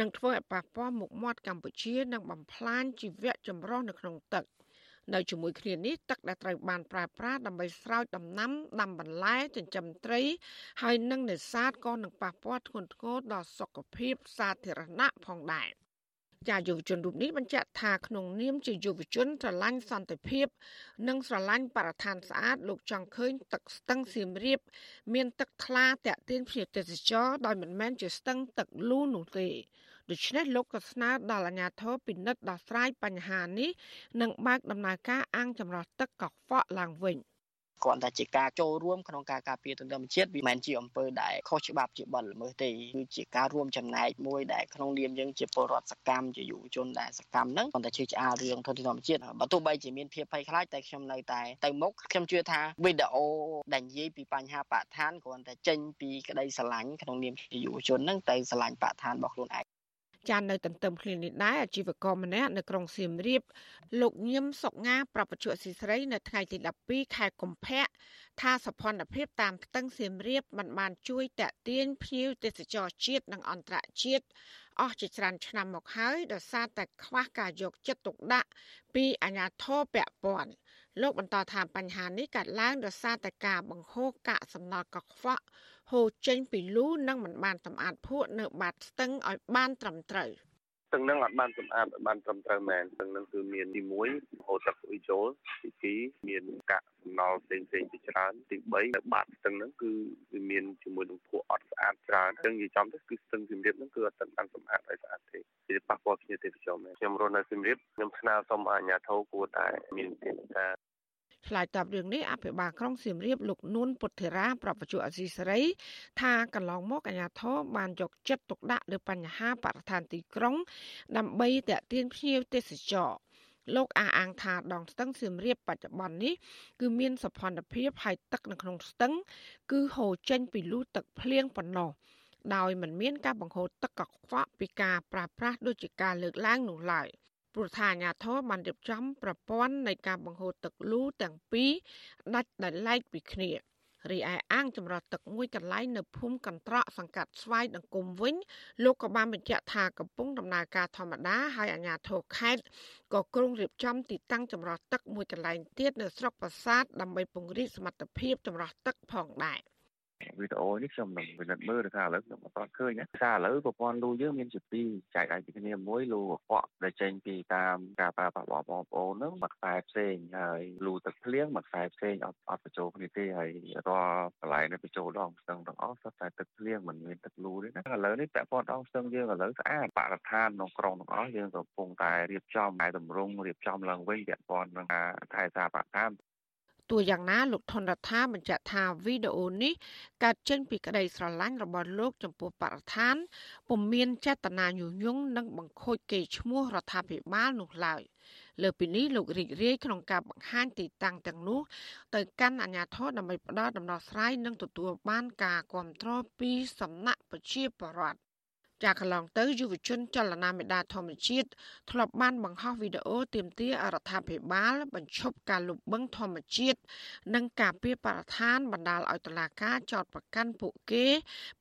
នឹងធ្វើឲ្យប៉ះពាល់មុខមាត់កម្ពុជានិងបំផ្លាញជីវៈចម្រុះនៅក្នុងទឹកនៅជាមួយគ្នានេះទឹកដែលត្រូវបានប្រើប្រាស់ដើម្បីស្រោចដំណាំដាំបន្លែចិញ្ចឹមត្រី ហើយនិងនេសាទក៏នឹងប៉ះពាល់ធ្ងន់ធ្ងរដល់សុខភាពសាធារណៈផងដែរ។ ចាយុវជនរូបនេះបញ្ជាក់ថាក្នុងនាមជាយុវជនស្រឡាញ់សន្តិភាព និងស្រឡាញ់បរិស្ថានស្អាតលោកចង់ឃើញទឹកស្ទឹងសៀមរាប មានទឹកថ្លាតាក់ទាញភ្ញៀវទេសចរដោយមិនមែនជាស្ទឹងទឹកលូនោះទេដូច្នេះលោកក៏ស្នើដល់អាជ្ញាធរពិនិត្យដោះស្រាយបញ្ហានេះនិងបើកដំណើរការអាងចម្រោះទឹកកខ្វក់ឡើងវិញ។ គ្រាន់តែជាការចូលរួមក្នុងការការពារទន្ទឹមជាតិវាមិនជាអំពើដែលខុសច្បាប់ជាបទល្មើសទេគឺជាការរួមចំណែកមួយដែលក្នុងនាមយើងជាពលរដ្ឋសកម្មជាយុវជនដែលសកម្មហ្នឹងគ្រាន់តែជាឆ្អាលរឿងធនធានធម្មជាតិបើទោះបីជាមានភាពភ័យខ្លាចតែខ្ញុំនៅតែទៅមុខខ្ញុំជឿថាវីដេអូដែលនិយាយពីបញ្ហាបរិស្ថានគ្រាន់តែចេញពីក្តីស្រឡាញ់ក្នុងនាមជាយុវជនហ្នឹងទៅស្រឡាញ់បរិស្ថានរបស់ខ្លួនឯង ចាននៅទន្ទឹមគ្នានេះដែរអាជីវករម្នាក់នៅក្រុងសៀមរាបលោកញឹមសុកងាប្រពន្ធស៊ីស្រីនៅថ្ងៃទី12ខែកុម្ភៈថាសភនភាពតាមស្ទឹងសៀមរាបមិនបានជួយតាក់ទាញភ្ញៀវទេសចរជាតិនិងអន្តរជាតិអស់ជាច្រើនឆ្នាំមកហើយដោយសារតែខ្វះការយកចិត្តទុកដាក់ពីអាជ្ញាធរពាក់ព័ន្ធលោកបន្តថាបញ្ហានេះកើតឡើងដោយសារតែការបង្ហូរកាកសំណល់កខ្វក់ ហូរចេញពីលូនិងមិនបានសម្អាតភក់នៅបាតស្ទឹងឲ្យបានត្រឹមត្រូវទឹកនឹងអត់បានសម្អាតបានត្រឹមត្រូវមែនទឹកនឹងគឺមានទី1ហូរទឹកអ៊ុយចូលទី2មានកាកសំណល់ផ្សេងផ្សេងជាច្រើនទី3នៅបាតស្ទឹងហ្នឹងគឺវាមានជាមួយនឹងភក់អត់ស្អាតច្រើនអញ្ចឹងនិយាយចំទៅគឺស្ទឹងសៀមរាបហ្នឹងគឺអត់ទាន់បានសម្អាតឲ្យស្អាតទេវាប៉ះពាល់ភ្ញៀវទេសចរមែនខ្ញុំរស់នៅសៀមរាបខ្ញុំស្នើសុំអាជ្ញាធរគួរតែមានទេវតា ឆ្លើយតបរឿងនេះអភិបាលក្រុងសៀមរាបលោកនួនពុទ្ធិរាប្រពន្ធអសីសេរីថាកន្លងមកអាជ្ញាធរបានយកចិត្តទុកដាក់លើបញ្ហាបរិស្ថានទីក្រុង ដើម្បីទាក់ទាញភ្ញៀវទេសចរលោកអះអាងថាដងស្ទឹងសៀមរាបបច្ចុប្បន្ននេះគឺមានសភនភាពហើយទឹកនៅក្នុងស្ទឹង គឺហូរចេញពីលូទឹកភ្លៀងប៉ុណ្ណោះដោយមិនមានការបង្ហូរទឹកកខ្វក់ពីការប្រាស្រ័យដូចជាការលើកឡើងនោះឡើយ ព្រោះថាអាញាធរបានរៀបចំប្រព័ន្ធនៃការបង្ហូរទឹកលូទាំងពីរដាច់ដោយឡែកពីគ្នារីឯអាងចម្រោះទឹកមួយកន្លែងនៅភូមិកន្ត្រកសង្កាត់ស្វាយដង្គមវិញលោកក៏បានបញ្ជាក់ថាកំពុងដំណើរការធម្មតាហើយអាជ្ញាធរខេត្តក៏គ្រងរៀបចំទីតាំងចម្រោះទឹកមួយកន្លែងទៀតនៅស្រុកប្រាសាទដើម្បីពង្រីកសមត្ថភាពចម្រោះទឹកផងដែរ វីដេអូនេះខ្ញុំនឹងពិនិត្យមើលថាឥឡូវខ្ញុំអត់ទាន់ឃើញណាថាឥឡូវប្រព័ន្ធលូយើងមានជាពីរចែកឯកគ្នាមួយលូកខ្វក់ដែលចេញពីតាមការប្រើប្រាស់របស់បងប្អូនហ្នឹងមួយខ្សែផ្សេងហើយលូទឹកភ្លៀងមួយខ្សែផ្សេងអត់អត់បញ្ចូលគ្នាទេហើយរាល់កន្លែងនេះបញ្ចូលដងស្ទឹងទាំងអស់សុទ្ធតែទឹកភ្លៀងមិនមានទឹកលូទេណាឥឡូវនេះពាក់ព័ន្ធដងស្ទឹងយើងឥឡូវស្អាតបរិស្ថានក្នុងក្រុងទាំងអស់យើងកំពុងតែរៀបចំតែតម្រង់រៀបចំឡើងវិញពាក់ព័ន្ធនឹងការថែសាបរិស្ថាន ទោះយ៉ាងណាលោកថនរដ្ឋាបញ្ជាក់ថាវីដេអូនេះកើតចេញពីក្តីស្រឡាញ់របស់លោកចំពោះបរិស្ថានពុំមានចេតនាញុះញង់និងបង្ខូចកេរ្តិ៍ឈ្មោះរដ្ឋាភិបាលនោះឡើយលើពីនេះលោករីករាយក្នុងការបង្ហាញទីតាំងទាំងនោះទៅកាន់អាជ្ញាធរដើម្បីផ្ដល់ដំណោះស្រាយនិងទទួលបានការគ្រប់គ្រងពីសំណាក់ប្រជាពលរដ្ឋ ចាកន្លងទៅយុវជនចលនាមេដាធម្មជាតិធ្លាប់បានបង្ហោះវីដេអូទាមទាររដ្ឋាភិបាល បញ្ឈប់ការលុបបង្ខំធម្មជាតិនិងការពៀបរិស្ថានបណ្ដាលឲ្យតុលាការចោទប្រកាន់ពួកគេ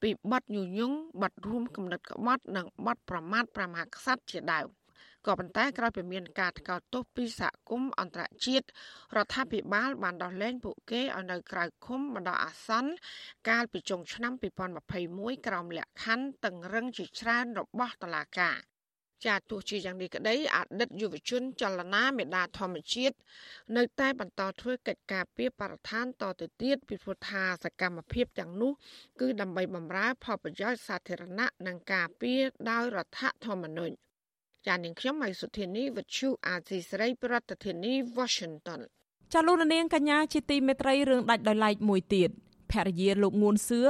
ពីបទញុះញង់បទរួមគំនិតក្បត់ និងបទប្រមាថព្រះមហាក្សត្រជាដើម ក៏ប៉ុន្តែក្រោយពីមានការថ្កោលទោសពីសហគមន៍អន្តរជាតិរដ្ឋាភិបាលបានដោះលែងពួកគេឲ្យនៅក្រៅឃុំបណ្ដោះអាសន្នកាលពីចុងឆ្នាំ2021ក្រោមលក្ខខណ្ឌតឹងរឹងជាច្រើនរបស់តុលាការចាទោះជាយ៉ាងនេះក្តីអតីតយុវជនចលនាមេដាធម្មជាតិនៅតែបន្តធ្វើកិច្ចការពីបរិស្ថានតទៅទៀតពីព្រោះថាសកម្មភាពទាំងនោះគឺដើម្បីបម្រើផលប្រយោជន៍សាធារណៈនិងការពារដោយរដ្ឋធម្មនុញ្ញ ចានាងខ្ញុំម៉ៃសុធានីវិទ្យុអាស៊ីសេរីប្រធានាធិបតី Washington ចាលោកនាងកញ្ញាជាទីមេត្រីរឿងដាច់ដោយឡែកមួយទៀតភរិយាលោកងួនសឿ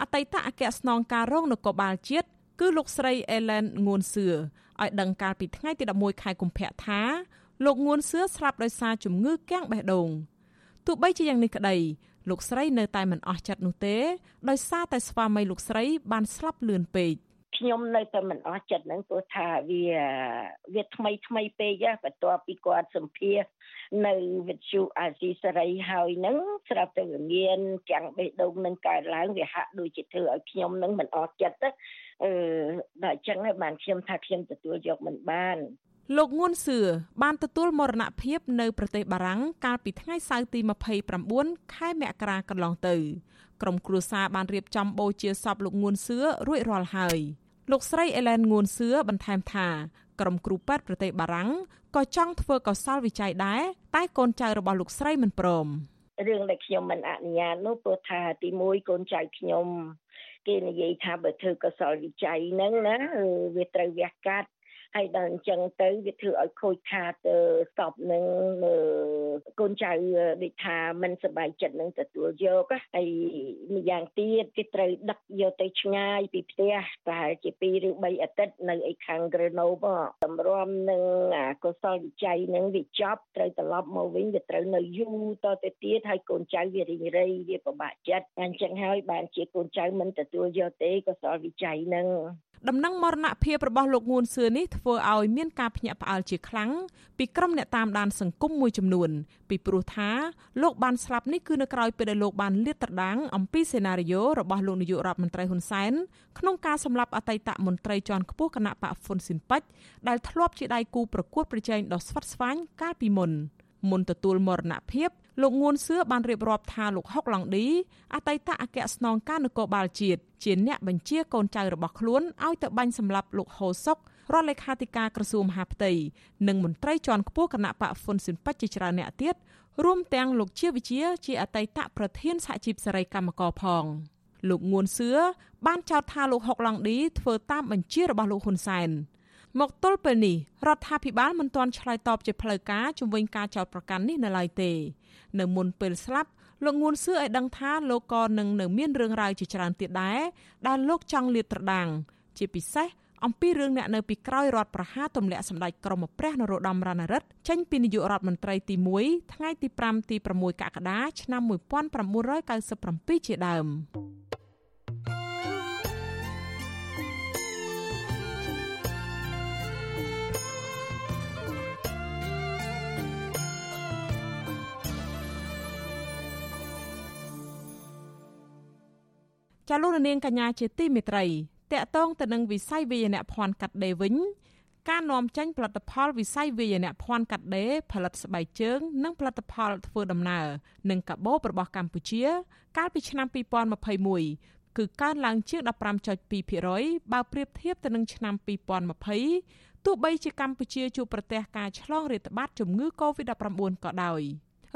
អតីតអគ្គស្នងការរងនគរបាលជាតិគឺលោកស្រីអេឡែនងួនសឿឲ្យដឹងកាលពីថ្ងៃទី11ខែកុម្ភៈថាលោកងួនសឿស្លាប់ដោយសារជំងឺគាំងបេះដូងទោះបីជាយ៉ាងនេះក្តីលោកស្រីនៅតែមិនអស់ចិត្តនោះទេដោយសារតែស្វាមីលោកស្រីបានស្លាប់លឿនពេក ខ្ញុំនៅតែមិនអស់ចិត្តហ្នឹងព្រោះថាវាវាថ្មីថ្មីពេកបន្ទាប់ពីគាត់សម្ភាសនៅវិទ្យុអាស៊ីសេរីហើយហ្នឹងស្រាប់តែវាមានចាំងបេះដូងនឹងកើតឡើងវាហាក់ដូចជាធ្វើឲ្យខ្ញុំនឹងមិនអស់ចិត្តទៅអឺដល់អញ្ចឹងហើយបានខ្ញុំថាខ្ញុំទទួលយកមិនបានលោកងួនសឿបានទទួលមរណភាពនៅប្រទេសបារាំងកាលពីថ្ងៃសៅរ៍ទី29ខែមករាកន្លងទៅ ក្រុមគ្រួសារបានរៀបចំបូជាសពលោកងួនសឿរួចរាល់ហើយលោកស្រីអេឡែនងួនសឿបន្ថែមថាក្រុមគ្រូពេទ្យប្រទេសបារាំងក៏ចង់ធ្វើកសលវិច័យដែរតែកូនចៅរបស់លោកស្រីមិនព្រមរឿងដែលខ្ញុំមិនអនុញ្ញាតនោះព្រោះថាទី1កូនចៅខ្ញុំគេនិយាយថាបើធ្វើកសលវិច័យហ្នឹងណាវាត្រូវវះកាត់ ហើយដល់អញ្ចឹងទៅវាធ្វើឲ្យខូចខាតសពនឹងកូនចៅដូចថាមិនសប្បាយចិត្តនឹងទទួលយកហើយម្យ៉ាងទៀតគេត្រូវដឹកយកទៅឆ្ងាយពីផ្ទះប្រហែលជា2ឬ3អាទិត្យនៅឯខាង Grenoble តម្រាំនឹងកុសលវិច័យនឹងវាចប់ត្រូវត្រឡប់មកវិញវាត្រូវនៅយូរតទៅទៀតហើយកូនចៅវារីងរៃវាពិបាកចិត្តអញ្ចឹងហើយបានជាកូនចៅមិនទទួលយកទេកុសលវិច័យនឹង ដំណឹងមរណភាពរបស់លោកងួនសឿនេះធ្វើឲ្យមានការភ្ញាក់ផ្អើលជាខ្លាំងពីក្រុមអ្នកតាមដានសង្គមមួយចំនួន ពីព្រោះថាលោកបានស្លាប់នេះគឺនៅក្រៅពេលដែលលោកបានលាតត្រដាងអំពីសេណារីយ៉ូរបស់លោកនាយករដ្ឋមន្ត្រីហ៊ុនសែនក្នុងការសម្លាប់អតីតមន្ត្រីជាន់ខ្ពស់គណៈបកហ្វុនស៊ិនប៉ិចដែលធ្លាប់ជាដៃគូប្រកួតប្រជែងដ៏ស្វិតស្វាញកាលពីមុនមុនទទួលមរណភាព លោកងួនសឿបានរៀបរាប់ថាលោកហុកឡង់ឌីអតីតអគ្គស្នងការនគរបាលជាតិជាអ្នកបញ្ជាកូនចៅរបស់ខ្លួនឲ្យទៅបាញ់សម្លាប់លោកហូសុករដ្ឋលេខាធិការក្រសួងមហាផ្ទៃនិងមន្ត្រីជាន់ខ្ពស់គណៈបកហ្វុនស៊ិនប៉ិចជាច្រើនអ្នកទៀតរួមទាំងលោកជាវិជាជាអតីតប្រធានសហជីពសេរីកម្មករផងលោកងួនសឿបានចោទថាលោកហុកឡង់ឌីធ្វើតាមបញ្ជារបស់លោកហ៊ុនសែន មកទល់ពេលនេះរដ្ឋាភិបាលមិនទាន់ឆ្លើយតបជាផ្លូវការជំវិញការចោទប្រកាន់នេះនៅឡើយទេ នៅមុនពេលស្លាប់លោកងួនសឿឲ្យដឹងថាលោកក៏នឹងនៅមានរឿងរ៉ាវជាច្រើនទៀតដែរដែលលោកចង់លាតត្រដាង ជាពិសេសអំពីរឿងអ្នកនៅពីក្រោយរដ្ឋប្រហារទម្លាក់សម្ដេចក្រមព្រះនរោត្តមរណរដ្ឋចេញពីនាយករដ្ឋមន្ត្រីទី1ថ្ងៃទី5ទី6កក្កដាឆ្នាំ1997ជាដើម ចាលោកនាងកញ្ញាជាទីមេត្រីតកតងទៅនឹងវិស័យវិញ្ញាណភ័ណ្ឌកាត់ដេរវិញការនាំចេញផលិតផលវិស័យវាយនភ័ណ្ឌកាត់ដេរផលិតស្បែកជើង និងផលិតផលធ្វើដំណើរនិងកាបូបរបស់កម្ពុជា កាលពីឆ្នាំ2021គឺកើនឡើងជាង15.2%បើប្រៀបធៀបទៅនឹងឆ្នាំ2020ទោះបីជាកម្ពុជាជួបប្រទះការឆ្លងរាតត្បាតជំងឺ Covid-19 ក៏ដោយ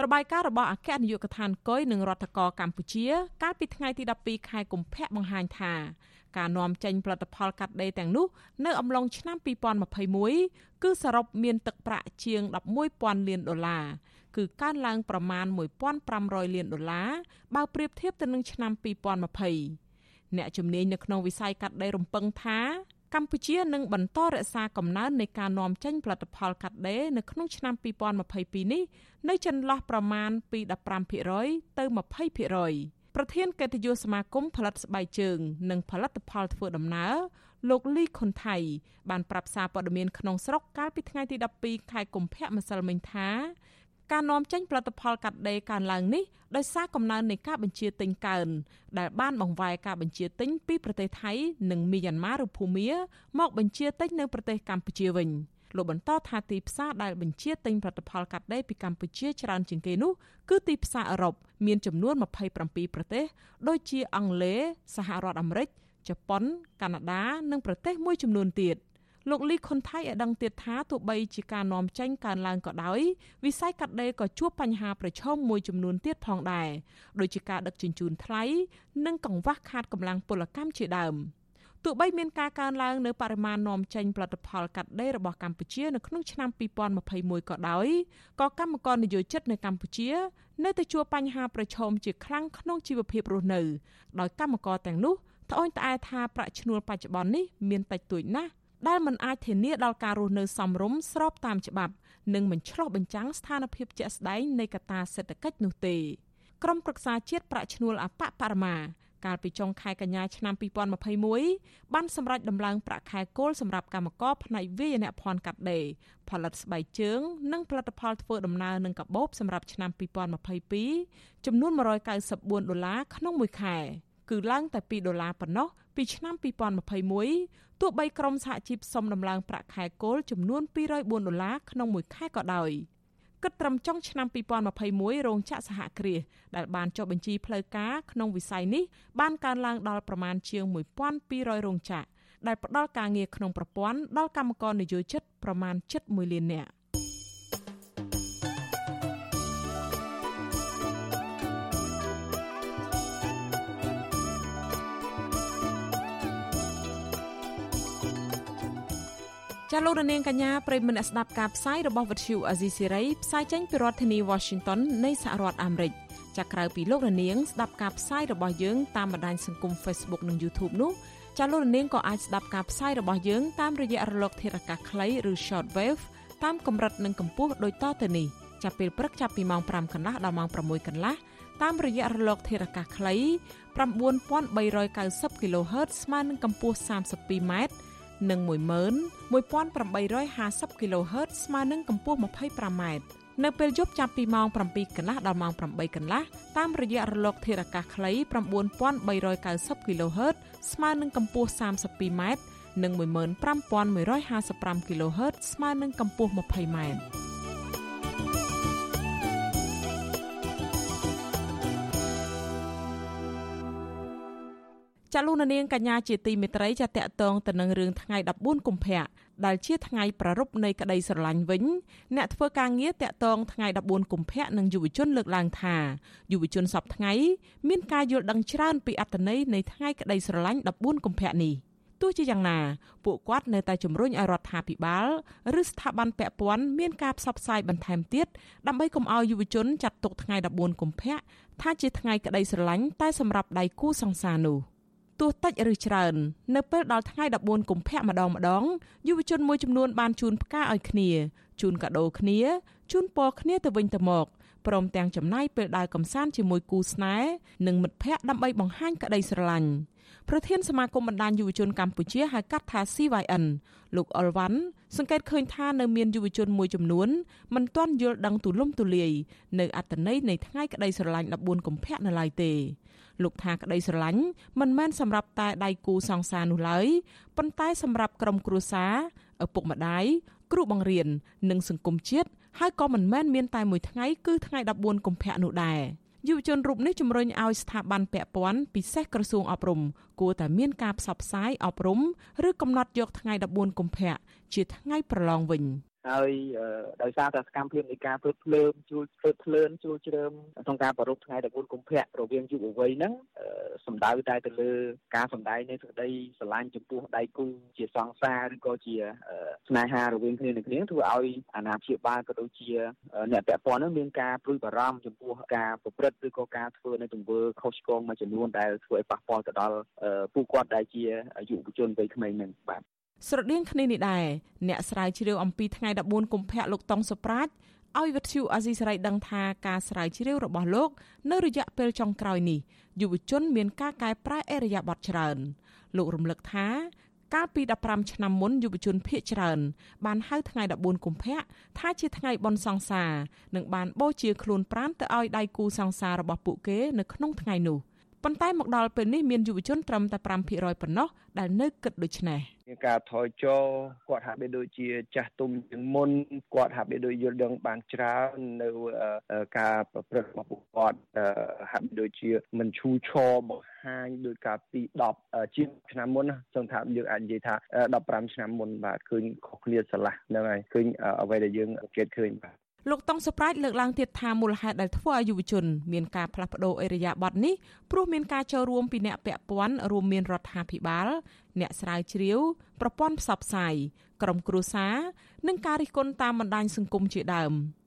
របាយការណ៍របស់អគ្គនាយកដ្ឋានកុយនិងរដ្ឋកោកម្ពុជា កាលពីថ្ងៃទី12ខែកុម្ភៈបង្ហាញថាការនាំចេញផលិតផលកាត់ដេរទាំងនោះនៅអំឡុងឆ្នាំ2021គឺសរុបមានទឹកប្រាក់ជាង11,000លានដុល្លារគឺកើនឡើងប្រមាណ1,500លានដុល្លារបើប្រៀបធៀបទៅនឹងឆ្នាំ2020អ្នកជំនាញនៅក្នុងវិស័យកាត់ដេររំពឹងថា កម្ពុជានឹងបន្តរក្សាកំណើននៃការនាំចេញផលិតផលកាត់ដេរនៅក្នុងឆ្នាំ2022នេះនៅចន្លោះប្រមាណពី15%ទៅ20%ប្រធានកិត្តិយសសមាគមផលិតស្បែកជើង និងផលិតផលធ្វើដំណើរលោកលីខុនថៃបានប្រាប់សារព័ត៌មានក្នុងស្រុកកាលពីថ្ងៃទី12ខែកុម្ភៈម្សិលមិញថា ការនាំចេញផលិតផលកាត់ដេរកើនឡើងនេះដោយសារកំណើននៃការបញ្ជាទិញកើនដែលបានបង្វែរការបញ្ជាទិញពីប្រទេសថៃនិងមីយ៉ាន់ម៉ាឬភូមាមកបញ្ជាទិញនៅប្រទេសកម្ពុជាវិញ។លោកបន្តថាទីផ្សារដែលបញ្ជាទិញផលិតផលកាត់ដេរពីកម្ពុជាច្រើនជាងគេនោះគឺទីផ្សារអឺរ៉ុបមានចំនួន27ប្រទេស ដូចជាអង់គ្លេសសហរដ្ឋអាមេរិកជប៉ុនកាណាដា និងប្រទេសមួយចំនួនទៀត លោកលីខុនថៃឲ្យដឹងទៀតថាទោះបីជាការនាំចេញកើនឡើងក៏ដោយវិស័យកាត់ដេរក៏ជួបបញ្ហាប្រឈមមួយចំនួនទៀតផងដែរដូចជាការដឹកជញ្ជូនថ្លៃនិងកង្វះខាតកម្លាំងពលកម្មជាដើម។ទោះបីមានការកើនឡើងនៅបរិមាណនាំចេញផលិតផលកាត់ដេររបស់កម្ពុជានៅក្នុងឆ្នាំ2021ក៏ដោយក៏កម្មករនិយោជិតនៅកម្ពុជានៅតែជួបបញ្ហាប្រឈមជាខ្លាំងក្នុងជីវភាពរស់នៅដោយកម្មករទាំងនោះត្អូញត្អែថាប្រាក់ឈ្នួលបច្ចុប្បន្ននេះមានតិចតួចណាស់ ដែលមិនអាចធានាដល់ការរស់នៅសមរម្យស្របតាមច្បាប់និងមិនឆ្លុះបញ្ចាំងស្ថានភាពជាក់ស្ដែងនៃកត្តាសេដ្ឋកិច្ចនោះទេក្រុមប្រឹក្សាជាតិប្រាក់ឈ្នួលអបបរមាកាលពីចុងខែកញ្ញាឆ្នាំ2021បានសម្រេចដំឡើងប្រាក់ខែគោលសម្រាប់កម្មករផ្នែកវាយនភ័ណ្ឌកាត់ដេរផលិតស្បែកជើង និងផលិតផលធ្វើដំណើរនឹងកាបូបសម្រាប់ឆ្នាំ2022ចំនួន194ដុល្លារក្នុងមួយខែ គឺឡើងតែ2ដុល្លារប៉ុណ្ណោះពីឆ្នាំ2021 ទោះបីក្រុមសហជីពសុំដំឡើងប្រាក់ខែគោលចំនួន204ដុល្លារក្នុងមួយខែក៏ដោយ។គិតត្រឹមចុងឆ្នាំ2021រោងចក្រសហគ្រាសដែលបានចុះបញ្ជីផ្លូវការក្នុងវិស័យនេះបានកើនឡើងដល់ប្រមាណជាង1200រោងចក្រដែលផ្ដល់ការងារក្នុងប្រព័ន្ធដល់កម្មករនិយោជិតប្រមាណ7.1លាននាក់ ចាលោករនាងកញ្ញាប្រិមមអ្នកស្ដាប់ការផ្សាយរបស់វិទ្យុអាស៊ីសេរីផ្សាយចេញពីរដ្ឋធានី Washington នៃសហរដ្ឋអាមេរិកចាក្រៅពីលោករនាងស្ដាប់ការផ្សាយរបស់យើងតាមបណ្ដាញសង្គម Facebook និង YouTube នោះចាលោករនាងក៏អាចស្ដាប់ការផ្សាយរបស់យើងតាមរយៈរលកធារកាសខ្លីឬ Shortwave តាមកម្រិតនិងកម្ពស់ដូចតទៅនេះចាប់ពេលព្រឹកចាប់ពីម៉ោង5កន្លះដល់ម៉ោង6កន្លះតាមរយៈរលកធារកាសខ្លី9390 kHz ស្មើនឹងកម្ពស់ 32m និង11850 kHz ស្មើនឹងកម្ពស់ 25m នៅពេលយប់ចាប់ពីម៉ោង7កន្លះដល់ម៉ោង8កន្លះតាមរយៈរលកធារកាសខ្លី9390 kHz ស្មើនឹងកម្ពស់ 32m និង15155 kHz ស្មើនឹងកម្ពស់ 20m ចាលោកនាងកញ្ញាជាទីមេត្រីចាតកតងទៅនឹងរឿងថ្ងៃ14កុម្ភៈដែលជាថ្ងៃប្រារព្ធនៃក្តីស្រឡាញ់វិញអ្នកធ្វើការងារតកតងថ្ងៃ14កុម្ភៈនឹងយុវជនលើកឡើងថាយុវជនសពថ្ងៃមានការយល់ដឹងច្រើនពីអត្ថន័យនៃថ្ងៃក្តីស្រឡាញ់14កុម្ភៈនេះទោះជាយ៉ាងណាពួកគាត់នៅតែជំរុញឲ្យរដ្ឋាភិបាលឬស្ថាប័នពាក់ព័ន្ធមានការផ្សព្វផ្សាយបន្ថែមទៀតដើម្បីកុំឲ្យយុវជនចាត់ទុកថ្ងៃ14កុម្ភៈថាជាថ្ងៃក្តីស្រឡាញ់តែសម្រាប់ដៃគូសង្សារនោះ។ ទោះតិចឬច្រើននៅពេលដល់ថ្ងៃ14កុម្ភៈម្ដងម្ដងយុវជនមួយចំនួនបានជូនផ្កាឲ្យគ្នាជូនកាដូគ្នាជូនពរគ្នាទៅវិញទៅមកព្រមទាំងចំណាយពេលដើរកំសាន្តជាមួយគូស្នេហ៍និងមិត្តភ័ក្តិដើម្បីបង្ហាញក្តីស្រឡាញ់ ប្រធានសមាគមបណ្ដាញយុវជនកម្ពុជាហៅកាត់ថា CYN លោកអុលវ៉ាន់សង្កេតឃើញថានៅមានយុវជនមួយចំនួនមិនទាន់យល់ដឹងទូលំទូលាយនៅអត្ថន័យនៃថ្ងៃក្តីស្រឡាញ់14កុម្ភៈនៅឡើយទេលោកថាក្តីស្រឡាញ់មិនមែនសម្រាប់តែដៃគូសង្សារនោះឡើយប៉ុន្តែសម្រាប់ក្រុមគ្រួសារឪពុកម្ដាយគ្រូបង្រៀននិងសង្គមជាតិហើយក៏មិនមែនមានតែមួយថ្ងៃគឺថ្ងៃ14កុម្ភៈនោះដែរ យុវជនរូបនេះជំរុញឲ្យស្ថាប័នពាក់ព័ន្ធពិសេសក្រសួងអប់រំគួរតែមានការផ្សព្វផ្សាយអប់រំឬកំណត់យកថ្ងៃ14កុម្ភៈជាថ្ងៃប្រឡងវិញ។ ហើយដោយសារតែសកម្មភាពនៃការធ្វើភ្លើងជួលធ្វើភ្លើនជួលជ្រើមក្នុងការប្រារព្ធថ្ងៃ14កុម្ភៈរវាងយុវវ័យហ្នឹងសំដៅតែទៅលើការសម្ដែងនៃសេចក្តីស្រឡាញ់ចំពោះដៃគូជាសង្សារឬក៏ជាស្នេហារវាងគ្នានឹងគ្នាធ្វើឲ្យអាណាព្យាបាលក៏ដូចជាអ្នកពាក់ព័ន្ធហ្នឹងមានការព្រួយបារម្ភចំពោះការប្រព្រឹត្តឬក៏ការធ្វើនៅទង្វើខុសឆ្គងមួយចំនួនដែលធ្វើឲ្យប៉ះពាល់ទៅដល់ពួកគាត់ដែលជាយុវជនវ័យក្មេងហ្នឹងបាទ ស្រដៀងគ្នានេះដែរអ្នកស្រាវជ្រាវអំពីថ្ងៃ14កុម្ភៈលោកតុងសុប្រាជឲ្យវិទ្យុអាស៊ីសេរីដឹងថាការស្រាវជ្រាវរបស់លោកនៅរយៈពេលចុងក្រោយនេះយុវជនមានការកែប្រែអរិយាប័ត្រច្រើន លោករំលឹកថាកាលពី15ឆ្នាំមុនយុវជនភៀកច្រើន បានហៅថ្ងៃ14កុម្ភៈថាជាថ្ងៃបុណ្យសង្សារនិងបានបូជាខ្លួនប្រាណទៅឲ្យដៃគូសង្សាររបស់ពួកគេនៅក្នុងថ្ងៃនោះ ប៉ុន្តែមកដល់ពេលនេះមានយុវជនត្រឹមតែ5%ប៉ុណ្ណោះដែលនៅគិតដូច្នេះមានការថយចុះគាត់ហាក់បីដូចជាចាស់ទុំជាងមុនគាត់ហាក់បីដូចយល់ដឹងបានច្រើននៅការប្រព្រឹត្តរបស់ពួកគាត់ហាក់បីដូចជាមិនឈូឆរបង្ហាញដោយការពី10ជាងឆ្នាំមុនសង្ឃថាយើងអាចនិយាយថា15ឆ្នាំមុនបាទឃើញខុសគ្នាស្រឡះហ្នឹងហើយឃើញអ្វីដែលយើងអង្កេតឃើញបាទ លោកតុងសុប្រាជលើកឡើងទៀតថាមូលហេតុដែលធ្វើឲ្យយុវជនមានការផ្លាស់ប្ដូរអរិយាប័ត្រនេះព្រោះមានការចូលរួមពីអ្នកពាក់ព័ន្ធរួមមានរដ្ឋាភិបាល អ្នកស្រាវជ្រាវប្រព័ន្ធផ្សព្វផ្សាយក្រុមគ្រួសារនិងការរិះគន់តាមបណ្ដាញសង្គមជាដើម។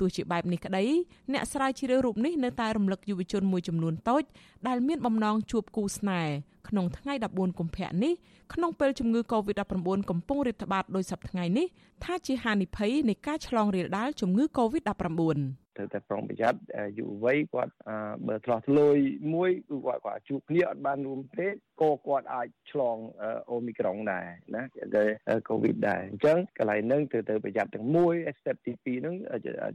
ទោះជាបែបនេះក្តីអ្នកស្រាវជ្រាវរូបនេះនៅតែរំលឹកយុវជនមួយចំនួនតូចដែលមានបំណងជួបគូស្នេហ៍ក្នុងថ្ងៃ14កុម្ភៈនេះក្នុងពេលជំងឺ Covid-19 កំពុងរាតត្បាតដោយសពថ្ងៃនេះថាជាហានិភ័យនៃការឆ្លងរាលដាលជំងឺ Covid-19 ត្រូវតែប្រុងប្រយ័ត្នយុវវ័យគាត់បើឆ្លោះធ្លួយមួយគឺគាត់គាត់ជួបគ្នាអត់បានរួមទេក៏គាត់អាចឆ្លងអូមីក្រុងដែរណាតែកូវីដដែរអញ្ចឹងកន្លែងហ្នឹងត្រូវទៅប្រយ័ត្នទាំងមួយ step ទី2ហ្នឹង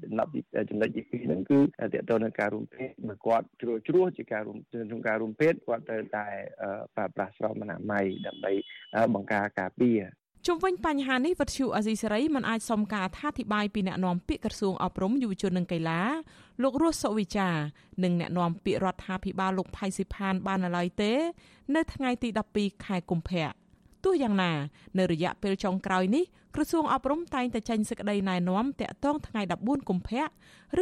ចំណុចចំណុចទី2ហ្នឹងគឺតើតើនឹងការរួមភេទបើគាត់ជ្រួជ្រួជាការរួមក្នុងការរួមភេទគាត់ត្រូវតែប្រើប្រាស់ស្រោមអនាម័យដើម្បីបង្ការការពារ ជុំវិញបញ្ហានេះវិទ្យុអាស៊ីសេរីមិនអាចសុំការអធិប្បាយពីអ្នកនាំពាក្យក្រសួងអប់រំយុវជននិងកីឡាលោករស់សុវិចានិងអ្នកនាំពាក្យរដ្ឋាភិបាលលោកផៃស៊ីផានបានឡើយទេ នៅថ្ងៃទី12ខែកុម្ភៈទោះយ៉ាងណានៅរយៈពេលចុងក្រោយនេះក្រសួងអប់រំតែងតែចេញសេចក្តីណែនាំតាក់ទងថ្ងៃ14កុម្ភៈ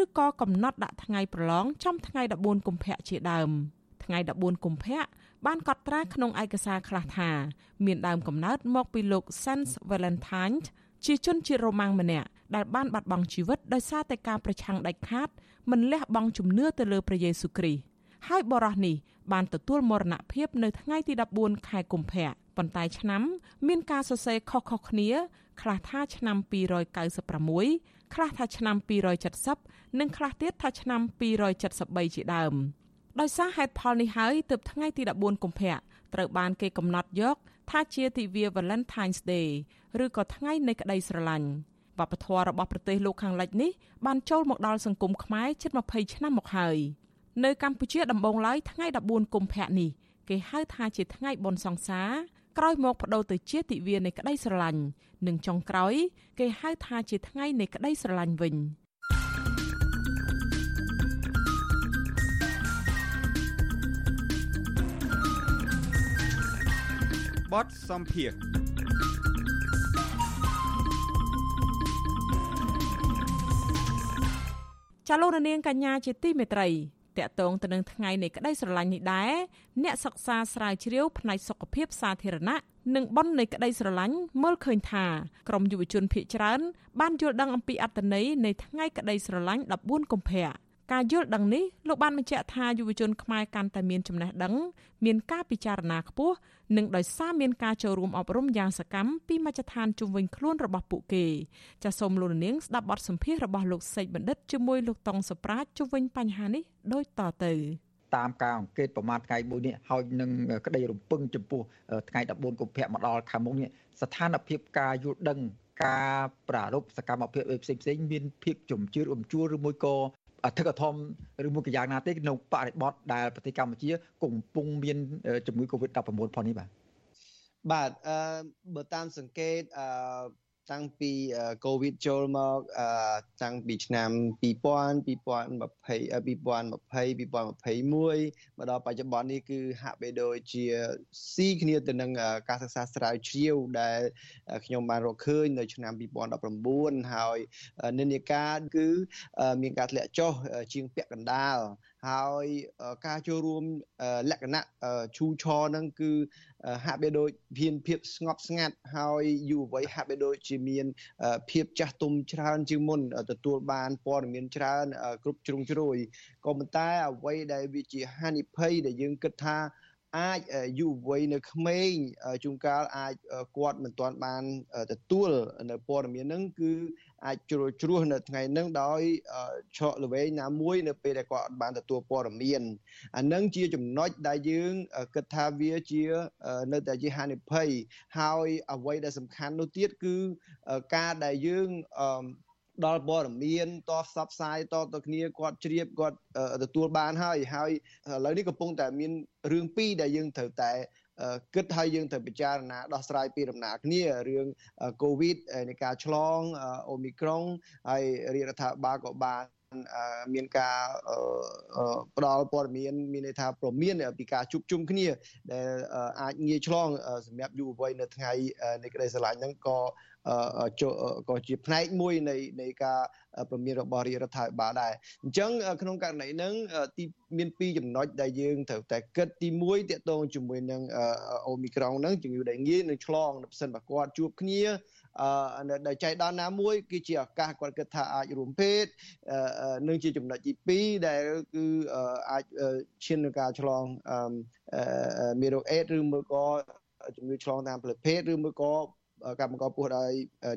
ឬក៏កំណត់ដាក់ថ្ងៃប្រឡងចំថ្ងៃ14កុម្ភៈជាដើមថ្ងៃ14កុម្ភៈ បានកត់ត្រាក្នុងឯកសារខ្លះថា មានដើមកំណើតមកពីលោក Sans Valentine ជាជនជាតិរ៉ូម៉ាំងម្នាក់ដែលបានបាត់បង់ជីវិតដោយសារតែការប្រឆាំងដាច់ខាតមិនលះបង់ជំនឿទៅលើព្រះយេស៊ូវគ្រីស្ទហើយបរិះនេះបានទទួលមរណភាពនៅថ្ងៃទី14ខែកុម្ភៈប៉ុន្តែឆ្នាំ មានការសរសេរខុសៗគ្នាខ្លះថាឆ្នាំ296ខ្លះថាឆ្នាំ270និងខ្លះទៀតថាឆ្នាំ273ជាដើម ដោយសារហេតុផលនេះហើយទើបថ្ងៃទី14កុម្ភៈត្រូវបានគេកំណត់យក ថាជាទិវា Valentine's Day ឬក៏ថ្ងៃនៃក្តីស្រឡាញ់វប្បធម៌របស់ប្រទេសលោកខាងលិចនេះបានចូលមកដល់សង្គមខ្មែរជិត20ឆ្នាំមកហើយនៅកម្ពុជាដំបូងឡើយថ្ងៃ14កុម្ភៈនេះគេហៅថាជាថ្ងៃបុណ្យសង្សារក្រោយមកបដូរទៅជាទិវានៃក្តីស្រឡាញ់និងចុងក្រោយ គេហៅថាជាថ្ងៃនៃក្តីស្រឡាញ់វិញ។ បទសំភារចាលោករនាងកញ្ញាជាទីមេត្រីតកតងទៅនឹងថ្ងៃនៃក្តីស្រឡាញ់នេះដែរអ្នកសិក្សាស្រាវជ្រាវផ្នែកសុខភាពសាធារណៈនិងបននៃក្តីស្រឡាញ់មើលឃើញថាក្រមយុវជនភៀកច្រើនបានយល់ដឹងអំពីអត្តន័យនៃថ្ងៃក្តីស្រឡាញ់14កុម្ភៈ ការយល់ដឹងនេះលោកបានបញ្ជាក់ថាយុវជនខ្មែរកាន់តែមានចំណេះដឹងមានការពិចារណាខ្ពស់និងដោយសារមានការចូលរួមអប់រំយ៉ាងសកម្មពីមជ្ឈដ្ឋានជុំវិញខ្លួនរបស់ពួកគេចាសសូមលោកនាងស្ដាប់បទសម្ភាសន៍របស់លោកសេកបណ្ឌិតជាមួយលោកតុងសប្រាជជុំវិញបញ្ហានេះដូចតទៅតាមការអង្កេតប្រមាណថ្ងៃមួយនេះហើយនឹងក្តីរំពឹងចំពោះថ្ងៃ14កុម្ភៈមកដល់ខាងមុខនេះស្ថានភាពការយល់ដឹងការប្រារព្ធសកម្មភាពផ្សេងផ្សេងមានភាពជំជឿរំជួលឬមួយក៏ អធិកធមឬមួយក៏យ៉ាងណាទេក្នុងបរិបទដែលប្រទេសកម្ពុជា កំពុងមានជំងឺ Covid-19 ផងនេះបាទបាទអឺបើតាមសង្កេតអឺ តាំងពីកូវីដចូលមកតាំងពីឆ្នាំ2000 2020 2020 2021មកដល់បច្ចុប្បន្ននេះគឺហាក់បីដូចជាស៊ីគ្នាទៅនឹងការសិក្សាស្រាវជ្រាវដែលខ្ញុំបានរកឃើញនៅឆ្នាំ2019ហើយនិន្នាការគឺមានការធ្លាក់ចុះជាងពាក់កណ្ដាល ហើយការចូលរួមលក្ខណៈឈូឆនឹងគឺហាក់បីដូចមានភាពស្ងប់ស្ងាត់ហើយយុវវ័យហាក់បីដូចជាមានភាពចាស់ទុំច្រើនជាងមុនទទួលបានព័ត៌មានច្រើនគ្រប់ជ្រុងជ្រោយក៏ប៉ុន្តែអ្វីដែលវាជាហានិភ័យដែលយើងគិតថា អាចយុវវ័យនៅក្មេងជួនកាលអាចគាត់មិនទាន់បានទទួលនៅព័ត៌មានហ្នឹងគឺអាចជ្រួជ្រោះនៅថ្ងៃហ្នឹងដោយឆក់ល្វែងណាមួយនៅពេលដែលគាត់បានទទួលព័ត៌មានអានឹងជាចំណុចដែលយើងគិតថាវាជានៅតែជាហានិភ័យហើយអ្វីដែលសំខាន់នោះទៀតគឺការដែលយើង ដល់ព័ត៌មានតផ្សព្វផ្សាយតទៅគ្នាគាត់ជ្រាបគាត់ទទួលបានហើយហើយឥឡូវនេះកំពុងតែមានរឿងពីរដែលយើងត្រូវតែគិតហើយយើងត្រូវពិចារណាដោះស្រាយពីដំណើរគ្នារឿងកូវីដនៃការឆ្លងអូមីក្រុងហើយរាជរដ្ឋាភិបាលក៏បានមានការផ្ដល់ព័ត៌មានមានន័យថាប្រមានពីការជួបជុំគ្នា ដែលអាចងាយឆ្លងសម្រាប់យុវវ័យនៅថ្ងៃនៃក្តីស្រឡាញ់ហ្នឹងក៏ ក៏ជាផ្នែកមួយនៃនៃការប្រមានរបស់រាជរដ្ឋាភិបាលដែរអញ្ចឹងក្នុងករណីហ្នឹងទីមានពីរចំណុចដែលយើងត្រូវតែគិតទី1តកតងជាមួយនឹងអូមីក្រុងហ្នឹងជំងឺដែលងាយនឹងឆ្លងនៅផ្សិនបើគាត់ជួបគ្នាអឺដែលចៃដន្យណាមួយគឺជាឱកាសគាត់គិតថាអាចរួមភេទនឹងជាចំណុចទី2ដែលគឺអាចឈាននឹងការឆ្លងមេរោគអេដឬមួយក៏ជំងឺឆ្លងតាមផ្លូវភេទឬមួយក៏ កម្មករពោះដោយ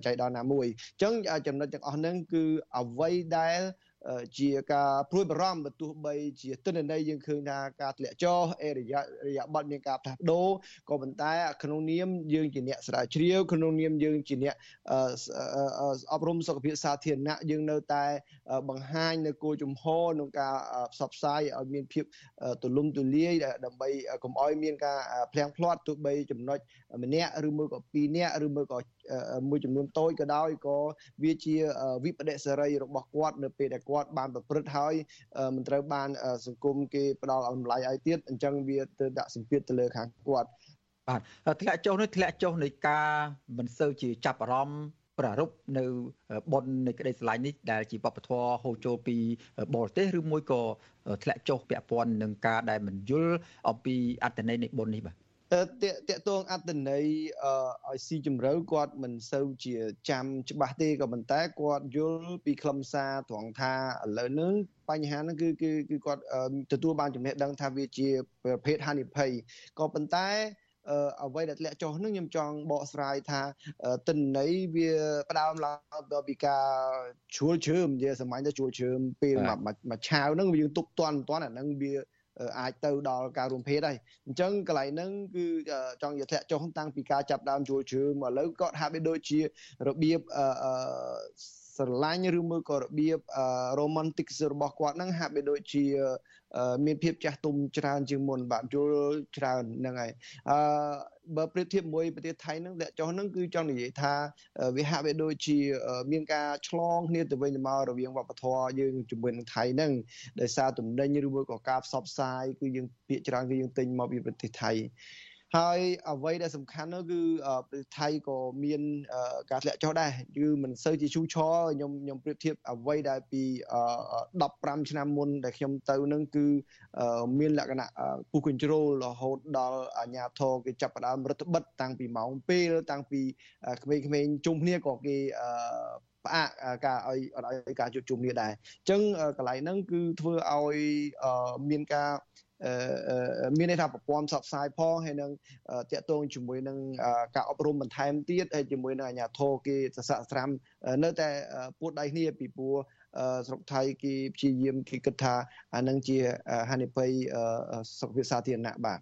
ចៃដន្យណាមួយអញ្ចឹងចំណុចទាំងអស់ហ្នឹងគឺអ្វីដែល ជាការព្រួយបារម្ភបើទោះបីជាទិន្នន័យយើងឃើញថាការធ្លាក់ចុះអេរយៈរយៈប័តមានការផ្លាស់ប្ដូរក៏ប៉ុន្តែក្នុងនាមយើងជាអ្នកស្រាវជ្រាវក្នុងនាមយើងជាអ្នកអប់រំសុខភាពសាធារណៈយើងនៅតែបង្ហាញនៅគោលជំហរក្នុងការផ្សព្វផ្សាយឲ្យមានភាពទូលំទូលាយដើម្បីកុំឲ្យមានការផ្លាំងផ្លាត់ទោះបីចំណុចម្នាក់ឬមួយក៏ពីរនាក់ឬមួយក៏ មួយចំនួនតូចក៏ដោយក៏វាជាវិបដិសេរីរបស់គាត់នៅពេលដែលគាត់បានប្រព្រឹត្តហើយមិនត្រូវបានសង្គមគេផ្ដល់អំឡ័យឲ្យទៀតអញ្ចឹងវាទៅដាក់សម្ពាធទៅលើខាងគាត់បាទធ្លាក់ចុះនេះធ្លាក់ចុះនៃការមិនសូវជាចាប់អារម្មណ៍ប្រារព្ធនៅប៉ុននៃក្តីស្រឡាញ់នេះដែលជាវប្បធម៌ហូរចូលពីបរទេសឬមួយក៏ធ្លាក់ចុះពាក់ព័ន្ធនឹងការដែលមិនយល់អំពីអត្តន័យនៃប៉ុននេះបាទ តកតងអត្តន័យឲ្យស៊ីជម្រៅគាត់មិនសូវជាចាំច្បាស់ទេក៏ប៉ុន្តែគាត់យល់ពីខ្លឹមសារត្រង់ថាឥឡូវហ្នឹងបញ្ហាហ្នឹងគឺគឺគឺគាត់ទទួលបានចំណេះដឹងថាវាជាប្រភេទហានិភ័យក៏ប៉ុន្តែអ្វីដែលធ្លាក់ចុះហ្នឹងខ្ញុំចង់បកស្រាយថាតិន័យវាផ្ដើមឡើងពីការជួលជើមនិយាយសម្ាញ់ទៅជួលជើមពេលមួយឆាវហ្នឹងយើងទុកតន់តន់អាហ្នឹងវា អាចទៅដល់ការរួមភេទហើយអញ្ចឹងកន្លែងហ្នឹងគឺចង់យកធ្លាក់ចុះតាំងពីការចាប់ដើមជួលជើងមកឥឡូវក៏ហាក់បីដូចជារបៀបស្រឡាញ់ឬមួយក៏របៀប romantic របស់គាត់ហ្នឹងហាក់បីដូចជា មានភាពចាស់ទុំច្រើនជាងមុនបាទយល់ច្រើនហ្នឹងហើយអឺបើប្រៀបធៀបមួយប្រទេសថៃហ្នឹងលាក់ចុះហ្នឹងគឺចង់និយាយថាវាហាក់បីដូចជាមានការឆ្លងគ្នាទៅវិញទៅមករវាងវប្បធម៌យើងជាមួយនឹងថៃហ្នឹងដោយសារទំនិញឬមួយក៏ការផ្សព្វផ្សាយគឺយើងភាគច្រើនគឺយើងទិញមកពីប្រទេសថៃ ហើយអ្វីដែលសំខាន់នោះគឺប្រទេសថៃក៏មានការធ្លាក់ចុះដែរគឺមិនសូវជាឈូឆរខ្ញុំខ្ញុំប្រៀបធៀបអ្វីដែលពី15ឆ្នាំមុនដែលខ្ញុំទៅនឹងគឺមានលក្ខណៈពុះ control រហូតដល់អាជ្ញាធរគេចាប់ផ្ដើមរដ្ឋបិទតាំងពីម៉ោងពេលតាំងពីក្មេងៗជុំគ្នាក៏គេផ្អាកការឲ្យឲ្យការជួបជុំគ្នាដែរអញ្ចឹងកន្លែងហ្នឹងគឺធ្វើឲ្យមានការ មានន័យថាប្រព័ន្ធផ្សព្វផ្សាយផងហើយនឹងតាក់ទងជាមួយនឹងការអប់រំបន្ថែមទៀតហើយជាមួយនឹងអាជ្ញាធរគេសស័កស្រាំនៅតែពួតដៃគ្នាពីព្រោះស្រុកថៃគេព្យាយាមគេគិតថាអានឹងជាហានិភ័យសុខភាពសាធារណៈបាទ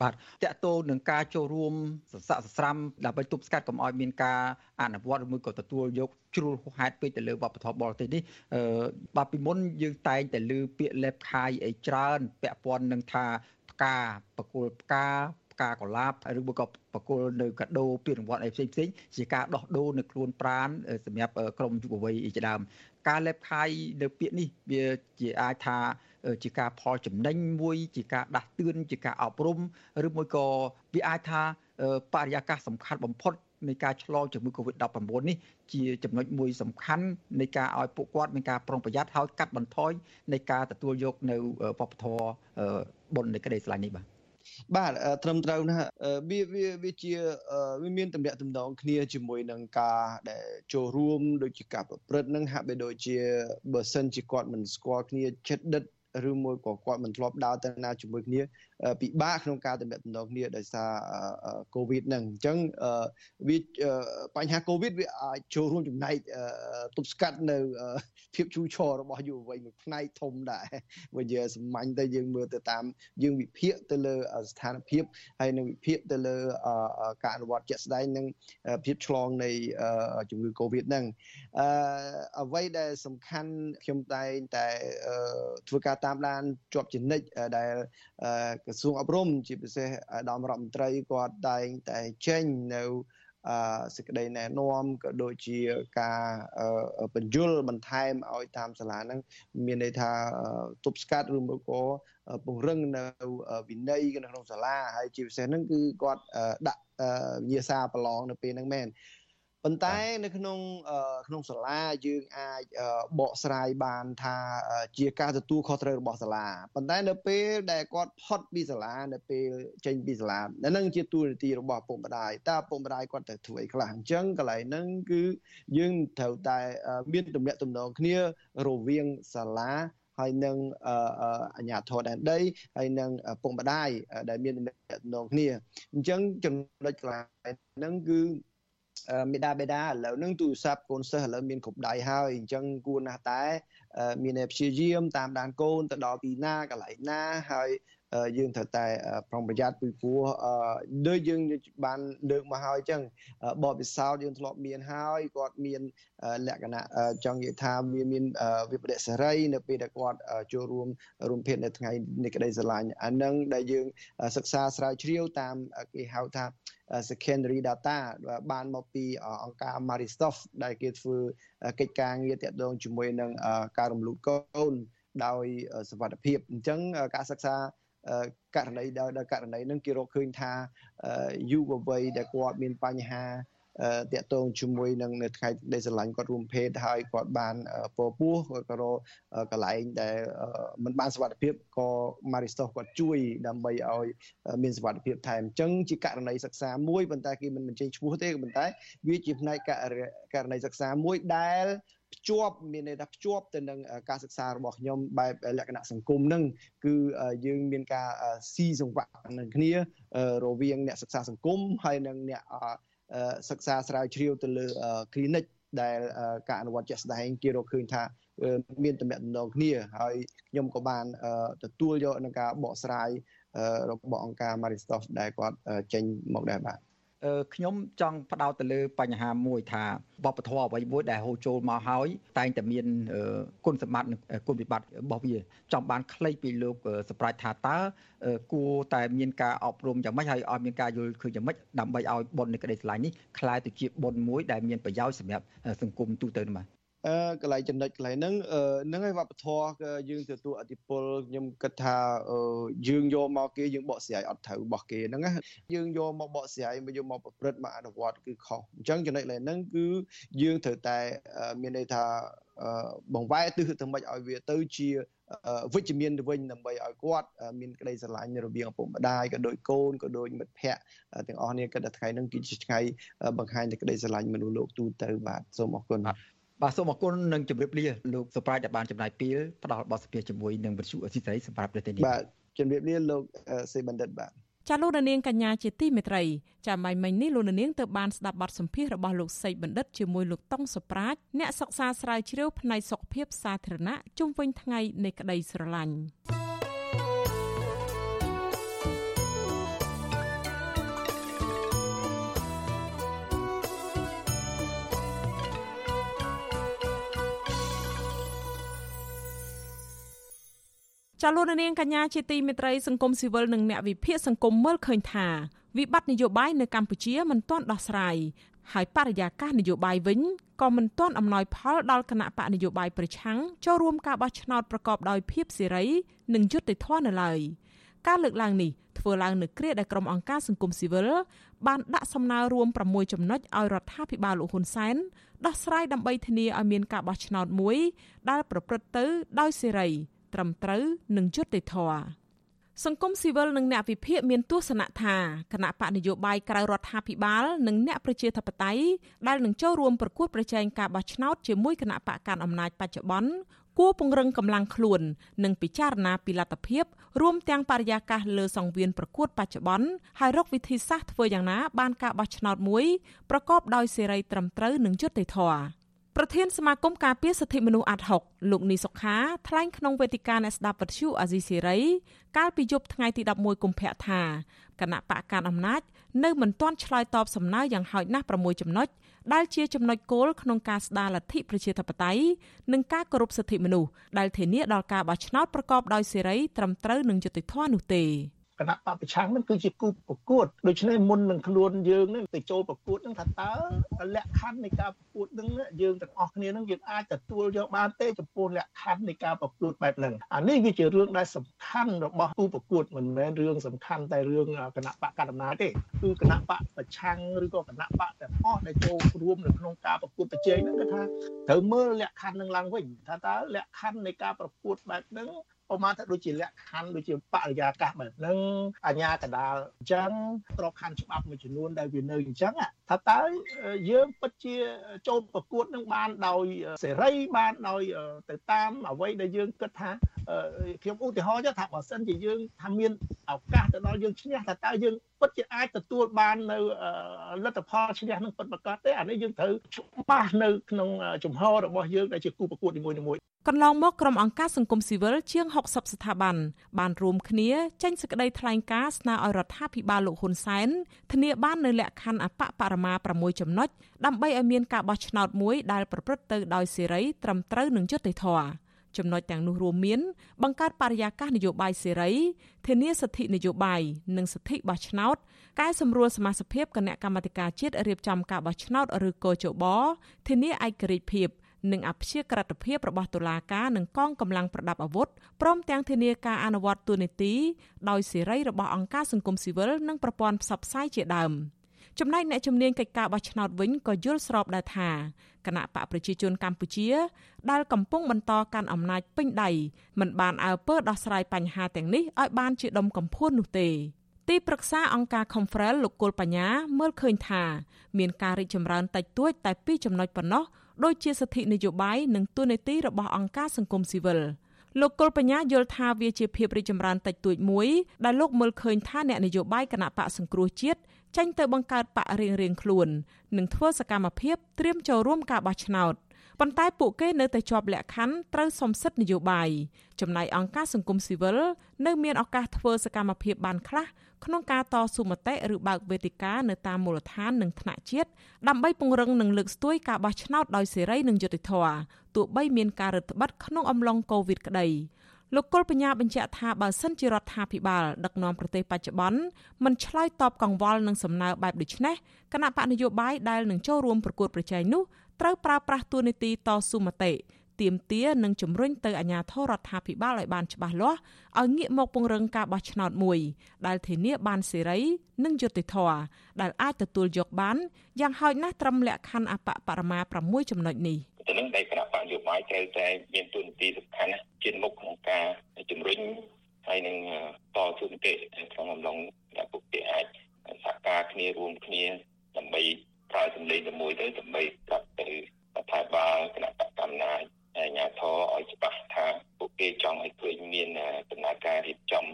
បាទតកតោនឹងការចូលរួមសស័កសស្រាំដើម្បីទប់ស្កាត់កុំឲ្យមានការអនុវត្តឬមួយក៏ទទួលយកជ្រុលហេតុពេកទៅលើវប្បធម៌បរទេសនេះអឺបាទពីមុនយើងតែងតែលើពាក្យលេបខាយអីច្រើន ពាក់ព័ន្ធនឹងថាផ្កាបកុលផ្កាផ្ផ្កាកុលាបឬមួយក៏ប្រគល់នៅកាដូពានរង្វាន់អីផ្សេងផ្សេងជាការដោះដូរនៅខ្លួនប្រានសម្រាប់ក្រុមយុវវ័យជាដើមការលេបខាយនៅពាក្យនេះវាជាអាចថា ជាការផលចំណេញមួយ ជាការដាស់តឿនជាការអប់រំឬមួយក៏វាអាចថាបរិយាកាសសំខាន់បំផុតនៃការឆ្លងជំងឺ Covid-19 នេះជាចំណុចមួយសំខាន់នៃការឲ្យពួកគាត់មានការប្រុងប្រយ័ត្នហើយកាត់បន្ថយនៃការទទួលយកនៅវប្បធម៌បុណ្យនៃក្តីស្រឡាញ់នេះបាទបាទត្រឹមត្រូវណាស់វាវាវាជាវាមានតំណាក់តំណងគ្នាជាមួយនឹងការដែលចូលរួមដូចជាការប្រព្រឹត្តនឹងហាក់បីដូចជាបើសិនជាគាត់មិនស្គាល់គ្នាចិត្តដិត ឬមួយក៏គាត់មិនធ្លាប់ដើរទៅណាជាមួយគ្នា ពិបាកក្នុងការទំនាក់ទំនងគ្នាដោយសារកូវីដហ្នឹងអញ្ចឹងវាបញ្ហាកូវីដវាអាចចូលរួមចំណែកទប់ស្កាត់នៅភាពជូរឆររបស់យុវវ័យមួយផ្នែកធំដែរបើយើងសម្ាញ់ទៅយើងមើលទៅតាមយើងវិភាគទៅលើស្ថានភាពហើយនឹងវិភាគទៅលើការអនុវត្តជាក់ស្ដែងនិងភាពឆ្លងនៃជំងឺកូវីដហ្នឹងអឺអ្វីដែលសំខាន់ខ្ញុំតែងតែធ្វើការតាមដានជាប់ជានិច្ចដែលក្រសួងអប់រំជាពិសេសអាដាមរដ្ឋមន្ត្រីគាត់តែងតែចេញនៅអសេចក្តីណែនាំក៏ដូចជាការបញ្យលបន្ថែមឲ្យតាមសាលាហ្នឹងមានន័យថាទប់ស្កាត់ឬមួយក៏ពង្រឹងនៅវិន័យនៅក្នុងសាលាហើយជាពិសេសហ្នឹងគឺគាត់ដាក់វិញ្ញាសាប្រឡងនៅពេលហ្នឹងមែន ប៉ុន្តែនៅក្នុងក្នុងសាលាយើងអាចបកស្រាយបានថាជាការទទួលខុសត្រូវរបស់សាលាប៉ុន្តែនៅពេលដែលគាត់ផុតពីសាលានៅពេលចេញពីសាលាហ្នឹងជាទួលនីតិរបស់ពុកម្ដាយតើពុកម្ដាយគាត់ទៅធ្វើអីខ្លះអញ្ចឹងកន្លែងហ្នឹងគឺយើងត្រូវតែមានទំនាក់ទំនងគ្នារវាងសាលាហើយនឹងអាជ្ញាធរដែនដីហើយនឹងពុកម្ដាយដែលមានទំនាក់ទំនងគ្នាអញ្ចឹងចំណុចកន្លែងហ្នឹងគឺ មេដាបេដាឥឡូវហ្នឹងទូរស័ព្ទកូនសិស្សឥឡូវមានគ្រប់ដៃហើយអញ្ចឹងគួរណាស់តែមានព្យាយាមតាមដានកូនទៅដល់ទីណាកន្លែងណាហើយ យើងត្រូវតែប្រុងប្រយ័ត្នពីព្រោះដូចយើងបានលើកមកហើយអញ្ចឹងបបពិសោធន៍យើងធ្លាប់មានហើយគាត់មានលក្ខណៈចង់និយាយថាវាមានវិបត្តិសេរីនៅពេលដែលគាត់ចូលរួមរួមភេទនៅថ្ងៃនៃក្តីស្រឡាញ់អានឹងដែលយើងសិក្សាស្រាវជ្រាវតាមគេហៅថា secondary data បានមកពីអង្គការ Maristoff ដែលគេធ្វើកិច្ចការងារទាក់ទងជាមួយនឹងការរំលូតកូនដោយសវត្ថភាពអញ្ចឹងការសិក្សា ករណីដោយករណីហ្នឹងគេរកឃើញថាយុវវ័យដែលគាត់មានបញ្ហាតាក់ទងជាមួយនឹងនៅថ្ងៃដែលស្រឡាញ់គាត់រួមភេទហើយគាត់បានពពោះគាត់ក៏រកកន្លែងដែលមិនបានសុវត្ថិភាពក៏ Maristos គាត់ជួយដើម្បីឲ្យមានសុវត្ថិភាពថែមអញ្ចឹងជាករណីសិក្សាមួយប៉ុន្តែគេមិនបញ្ចេញឈ្មោះទេប៉ុន្តែវាជាផ្នែកករណីសិក្សាមួយដែល ភ្ជាប់មានន័យថាភ្ជាប់ទៅនឹងការសិក្សារបស់ខ្ញុំបែបលក្ខណៈសង្គមនឹងគឺយើងមានការស៊ីសង្វាក់នឹងគ្នារវាងអ្នកសិក្សាសង្គមហើយនិងអ្នកសិក្សាស្រាវជ្រាវទៅលើ clinic ដែលការអនុវត្តជាក់ស្ដែងគេរកឃើញថាមានតំណែងគ្នាហើយខ្ញុំក៏បានទទួលយកនឹងការបកស្រាយរបស់អង្គការ Maristoff ដែលគាត់ចេញមកដែរបាទ ខ្ញុំចង់ផ្ដោតទៅលើបញ្ហាមួយថាបបធរអ្វីមួយដែលហូរចូលមកហើយតែងតែមានគុណសម្បត្តិគុណវិបត្តិរបស់វាចង់បានខ្លីពីលោកសប្រាច់ថាតើគួរតែមានការអប់រំយ៉ាងម៉េចហើយឲ្យមានការយល់ឃើញយ៉ាងម៉េចដើម្បីឲ្យបុណ្យនៃក្តីស្រឡាញ់នេះក្លាយទៅជាបុណ្យមួយដែលមានប្រយោជន៍សម្រាប់សង្គមទូទៅនោះបាទ អឺកន្លែងចំណុចកន្លែងហ្នឹងហ្នឹងហើយវប្បធម៌យើងទទួលអធិពលខ្ញុំគិតថាយើងយកមកគេយើងបកស្រាយអត់ត្រូវរបស់គេហ្នឹងណាយើងយកមកបកស្រាយមកយកមកប្រព្រឹត្តមកអនុវត្តគឺខុសអញ្ចឹងចំណុចកន្លែងហ្នឹងគឺយើងត្រូវតែមានន័យថាបង្វែរទិសទៅមិនឲ្យវាទៅជាវិជ្ជមានទៅវិញដើម្បីឲ្យគាត់មានក្តីស្រឡាញ់រវាងឪពុកម្ដាយក៏ដូចកូនក៏ដូចមិត្តភ័ក្តិទាំងអស់គ្នាគិតថាថ្ងៃហ្នឹងគឺជាថ្ងៃបង្ហាញតែក្តីស្រឡាញ់មនុស្សលោកទូទៅបាទសូមអរគុណ បាទសូមអរគុណនិងជម្រាបលាលោកសុប្រាយដែលបានចំណាយពេលផ្ដល់បទសភាជាមួយនឹងវិទ្យុអស៊ីសេរីសម្រាប់ប្រទេសនេះបាទជម្រាបលាលោកសេបណ្ឌិតបាទចាលោកនាងកញ្ញាជាទីមេត្រីចាម៉ៃមិញនេះលោកនាងទៅបានស្ដាប់បទសម្ភាសរបស់លោកសេបណ្ឌិតជាមួយលោកតុងសុប្រាជអ្នកសិក្សាស្រាវជ្រាវផ្នែកសុខភាពសាធារណៈជុំវិញថ្ងៃនៃក្តីស្រឡាញ់ ចាលោកនាងកញ្ញាជាទីមេត្រីសង្គមស៊ីវិលនិងអ្នកវិភាគសង្គមមើលឃើញថាវិបត្តិនយោបាយនៅកម្ពុជាមិនទាន់ដោះស្រាយហើយបរិយាកាសនយោបាយវិញក៏មិនទាន់អំណោយផលដល់គណៈបកនយោបាយប្រឆាំងចូលរួមការបោះឆ្នោតប្រកបដោយភាពសេរីនិងយុត្តិធម៌នៅឡើយការលើកឡើងនេះធ្វើឡើងនៅគ្រាដែលក្រុមអង្គការសង្គមស៊ីវិលបានដាក់សំណើរួម6ចំណុចឲ្យរដ្ឋាភិបាលលោកហ៊ុនសែនដោះស្រាយដើម្បីធានាឲ្យមានការបោះឆ្នោតមួយដែលប្រព្រឹត្តទៅដោយសេរី ត្រឹមត្រូវនិងយុត្តិធម៌សង្គមស៊ីវិលនិងអ្នកវិភាគមានទស្សនៈថាគណៈបកនយោបាយក្រៅរដ្ឋាភិបាលនិងអ្នកប្រជាធិបតេយ្យដែលនឹងចូលរួមប្រកួតប្រជែងការបោះឆ្នោតជាមួយគណៈបកកាន់អំណាចបច្ចុប្បន្នគួរពង្រឹងកម្លាំងខ្លួននិងពិចារណាពីលទ្ធភាពរួមទាំងបរិយាកាសលើសង្វៀនប្រកួតបច្ចុប្បន្នហើយរកវិធីសាស្ត្រធ្វើយ៉ាងណាបានការបោះឆ្នោតមួយប្រកបដោយសេរីត្រឹមត្រូវនិងយុត្តិធម៌ ប្រធានសមាគមការពារសិទ្ធិមនុស្សអាត់ហុកលោកនីសុខាថ្លែងក្នុងវេទិកាអ្នកស្ដាប់វិទ្យុអាស៊ីសេរីកាលពីយប់ថ្ងៃទី11កុម្ភៈថាគណៈបកកាន់អំណាចនៅមិនទាន់ឆ្លើយតបសំណើយ៉ាងហោចណាស់6ចំណុចដែលជាចំណុចគោលក្នុងការស្ដារលទ្ធិប្រជាធិបតេយ្យនិងការគោរពសិទ្ធិមនុស្សដែលធានាដល់ការបោះឆ្នោតប្រកបដោយសេរីត្រឹមត្រូវនិងយុត្តិធម៌នោះទេ គណៈបពប្រឆាំងនឹងគឺជាគូប្រកួតដូច្នេះមុននឹងខ្លួនយើងនឹងទៅចូលប្រកួតនឹងថាតើលក្ខខណ្ឌនៃការប្រកួតនឹងយើងទាំងអស់គ្នានឹងយើងអាចទទួលយកបានទេចំពោះលក្ខខណ្ឌនៃការប្រកួតបែបហ្នឹងអានេះវាជារឿងដែលសំខាន់របស់គូប្រកួតមិនមែនរឿងសំខាន់តែរឿងគណៈបកកណ្ដាលអំណាចទេគឺគណៈបកប្រឆាំងឬក៏គណៈបកទាំងអស់ដែលចូលរួមនៅក្នុងការប្រកួតប្រជែងហ្នឹងគឺថាត្រូវមើលលក្ខខណ្ឌនឹងឡើងវិញថាតើលក្ខខណ្ឌនៃការប្រកួតបែបហ្នឹង ប្រហែលថាដូចជាលក្ខខណ្ឌដូចជាបរិយាកាសបែបហ្នឹងអាញាកដាលអញ្ចឹងក្របខណ្ឌច្បាប់មួយចំនួនដែលវានៅអញ្ចឹងថាតើយើងពិតជាចូលប្រកួតនឹងបានដោយសេរីបានដោយទៅតាមអ្វីដែលយើងគិតថា ខ្ញុំឧទាហរណ៍ថាបើសិនជាយើងថាមានឱកាសទៅដល់យើងឈ្នះថាតើយើងពិតជាអាចទទួលបាននៅលទ្ធផលឈ្នះនឹងពិតប្រាកដទេអានេះយើងត្រូវច្បាស់នៅក្នុងជំហររបស់យើងដែលជាគូប្រកួតនីមួយៗកន្លងមកក្រុមអង្គការសង្គមស៊ីវិលជាង60ស្ថាប័នបានរួមគ្នាចេញសេចក្តីថ្លែងការណ៍ស្នើឲ្យរដ្ឋាភិបាលលោកហ៊ុនសែនធានាបាននូវលក្ខខណ្ឌអបបរមា6ចំណុចដើម្បីឲ្យមានការបោះឆ្នោតមួយដែលប្រព្រឹត្តទៅដោយសេរីត្រឹមត្រូវនិងយុត្តិធម៌ ចំណុចទាំងនោះរួមមាន បង្កើតបរិយាកាសនយោបាយសេរីធានាសិទ្ធិនយោបាយនិងសិទ្ធិបោះឆ្នោតកែសម្រួលសមាជិកគណៈកម្មាធិការជាតិរៀបចំការបោះឆ្នោតឬកោជបធានាឯករាជ្យភាពនិងអព្យាក្រឹតភាពរបស់តុលាការនិងកងកម្លាំងប្រដាប់អាវុធព្រមទាំងធានាការអនុវត្តទូនីតិដោយសេរីរបស់អង្គការសង្គមស៊ីវិលនិងប្រព័ន្ធផ្សព្វផ្សាយជាដើម ចំណែកអ្នកជំនាញកិច្ចការបោះឆ្នោតវិញក៏យល់ស្របដែរថាគណៈបកប្រជាជនកម្ពុជា ដែលកំពុងបន្តកាន់អំណាចពេញដៃមិនបានអើពើដោះស្រាយបញ្ហាទាំងនេះឲ្យបានជាដុំកំភួននោះទេទីប្រឹក្សាអង្គការ Confrel លោកគុលបញ្ញាមើលឃើញថា មានការរីកចម្រើនតិចតួចតែពីរចំណុចប៉ុណ្ណោះដូចជាសិទ្ធិនយោបាយនិងទូនាទីរបស់អង្គការសង្គមស៊ីវិល លោកគុលបញ្ញាយល់ថាវាជាភាពរីកចម្រើនតិចតួចមួយដែលលោកមើលឃើញថាអ្នកនយោបាយគណៈបកសង្គ្រោះជាតិចេញទៅបង្កើតបករៀងរៀងខ្លួន និងធ្វើសកម្មភាពត្រៀមចូលរួមការបោះឆ្នោត ប៉ុន្តែពួកគេនៅតែជាប់លក្ខខណ្ឌត្រូវសំសិទ្ធនយោបាយចំណែកអង្គការសង្គមស៊ីវិលនៅមានឱកាសធ្វើសកម្មភាពបានខ្លះក្នុងការតស៊ូមតិឬបើកវេទិកានៅតាមមូលដ្ឋាននិងថ្នាក់ជាតិដើម្បីពង្រឹងនិងលើកស្ទួយការបោះឆ្នោតដោយសេរីនិងយុត្តិធម៌ទោះបីមានការរឹតបន្តឹងក្នុងអំឡុងកូវីដក្តីលោកគុលបញ្ញាបញ្ជាក់ថាបើសិនជារដ្ឋាភិបាលដឹកនាំប្រទេសបច្ចុប្បន្នមិនឆ្លើយតបកង្វល់នឹងសំណើបែបដូចនេះគណៈបកនយោបាយដែលនឹងចូលរួមប្រកួតប្រជែងនោះ ត្រូវប្រើប្រាស់ទួនាទីតស៊ូមតិទៀមទានិងជំរុញទៅអាជ្ញាធររដ្ឋាភិបាលឲ្យបានច្បាស់លាស់ឲ្យងាកមកពង្រឹងការបោះឆ្នោតមួយ ដែលធានាបានសេរី និងយុត្តិធម៌ដែលអាចទទួលយកបានយ៉ាងហោចណាស់ត្រឹមលក្ខខណ្ឌអបបរមា6ចំណុចនេះទៅនឹងដែលគណៈបកនយោបាយត្រូវតែមានទួនាទីសំខាន់ណាស់ជាមុខក្នុងការជំរុញហើយនឹងតស៊ូមតិក្នុងអំឡុងដែលពួកគេអាចសហការគ្នារួមគ្នាដើម្បី ប្រើសម្លេងទៅមួយទៅដើម្បីប្រាប់ទៅរដ្ឋាភិបាលគណៈបកកំណាចអាជ្ញាធរឲ្យច្បាស់ថាពួកគេចង់ឲ្យឃើញមានដំណើរការរៀបចំ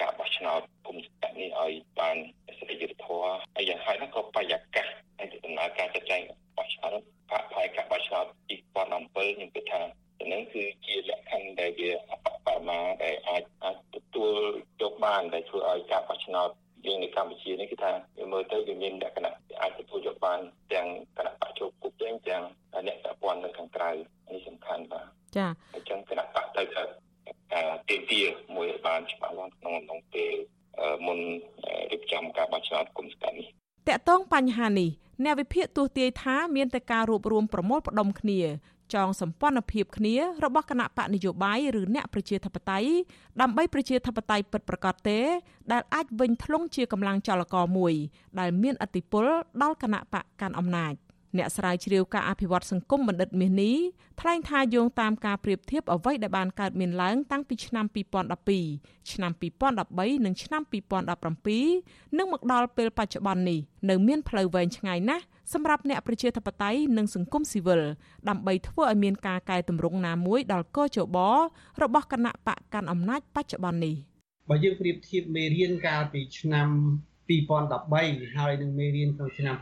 ការបោះឆ្នោតគុំសង្កាត់នេះឲ្យបានសេរីយុត្តិធម៌ហើយយ៉ាងហោចណាស់ក៏បរិយាកាសហើយដំណើរការចាត់ចែងបោះឆ្នោតផាកផាយការបោះឆ្នោត2017ខ្ញុំគិតថាទៅនឹងគឺជាលក្ខខណ្ឌដែលវាអបបរមាដែលអាចអាចទទួលយកបានដែលធ្វើឲ្យការបោះឆ្នោត យើងនៅកម្ពុជានេះគឺថាយើងមើលទៅវាមានលក្ខណៈអាចទទួលយកបានទាំងគណៈបច្ចុប្បន្នគ្រប់ទាំងទាំងអ្នកប្រព័ន្ធនៅខាងក្រៅនេះសំខាន់បាទចាអញ្ចឹងគណៈបច្ចុប្បន្នទៅទីទាមួយបានច្បាស់លាស់ក្នុងក្នុងពេលមុនរៀបចំការបោះឆ្នោតគុំស្កានេះតកតងបញ្ហានេះអ្នកវិភាគទស្សន៍ទាយថាមានតែការរួបរวมប្រមូលផ្ដុំគ្នា ចងសម្ព័ន្ធភាពគ្នារបស់គណៈបកនយោបាយឬអ្នកប្រជាធិបតេយ្យដើម្បីប្រជាធិបតេយ្យពិតប្រាកដទេ ដែលអាចវិញធ្លុងជាកម្លាំងចលករមួយ ដែលមានអធិបុលដល់គណៈបកកាន់អំណាច អ្នកស្រាវជ្រាវការអភិវឌ្ឍសង្គមបណ្ឌិតមាសនេះថ្លែងថាយោងតាមការប្រៀបធៀបអ្វីដែលបានកើតមានឡើងតាំងពីឆ្នាំ2012ឆ្នាំ2013និងឆ្នាំ2017និងមកដល់ពេលបច្ចុប្បន្ននេះនៅមានផ្លូវវែងឆ្ងាយណាស់សម្រាប់អ្នកប្រជាធិបតេយ្យនិងសង្គមស៊ីវិលដើម្បីធ្វើឲ្យមានការកែតម្រង់ណាមួយដល់កោជបរបស់គណៈបកកាន់អំណាចបច្ចុប្បន្ននេះបើយើងប្រៀបធៀបមេរៀនកាលពីឆ្នាំ 2013ហើយនឹងមេរៀនក្នុងឆ្នាំ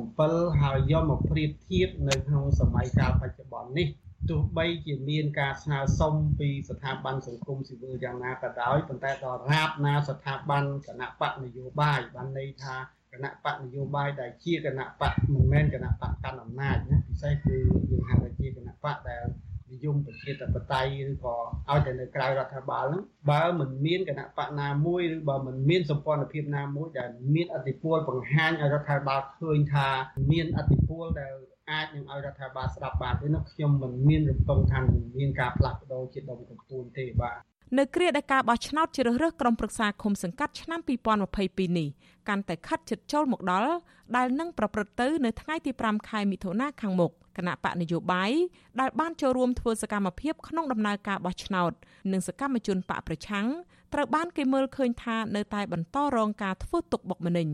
2017ហើយយកមកប្រៀបធៀបនៅក្នុងសម័យកាលបច្ចុប្បន្ននេះទោះបីជាមានការស្នើសុំពីស្ថាប័នសង្គមស៊ីវិលយ៉ាងណាក៏ដោយប៉ុន្តែដល់រាបណាស្ថាប័នគណៈបកនយោបាយបានន័យថាគណៈបកនយោបាយដែលជាគណៈបកមិនមែនគណៈបកកាន់អំណាចណាពិសេសគឺយើងហៅថាជាគណៈបកដែលនិ យមប្រជាធិបតេយ្យឬក៏ឲ្យតែនៅក្រៅរដ្ឋាភិបាលហ្នឹងបើមិនមានគណៈបកណាមួយឬបើមិនមានសម្ព័ន្ធភាពណាមួយដែលមានអធិបុលបង្ហាញឲ្យរដ្ឋាភិបាលឃើញថាមានអធិបុលដែលអាចនឹងឲ្យរដ្ឋាភិបាលស្ដាប់បានទេនោះខ្ញុំមិនមានរំពឹងថានឹងមានការផ្លាស់ប្ដូរជាដុំកំពូលទេបាទ នៅគ្រាដែលការបោះឆ្នោតជ្រើសរើសក្រុមប្រឹក្សាឃុំសង្កាត់ឆ្នាំ2022នេះកាន់តែខិតជិតចូលមកដល់ដែលនឹងប្រព្រឹត្តទៅនៅថ្ងៃទី5ខែមិថុនាខាងមុខគណៈបកនយោបាយដែលបានចូលរួមធ្វើសកម្មភាពក្នុងដំណើរការបោះឆ្នោត និងសកម្មជនបកប្រឆាំងត្រូវបានគេមើលឃើញថានៅតែបន្តរងការធ្វើទុកបុកម្នេញ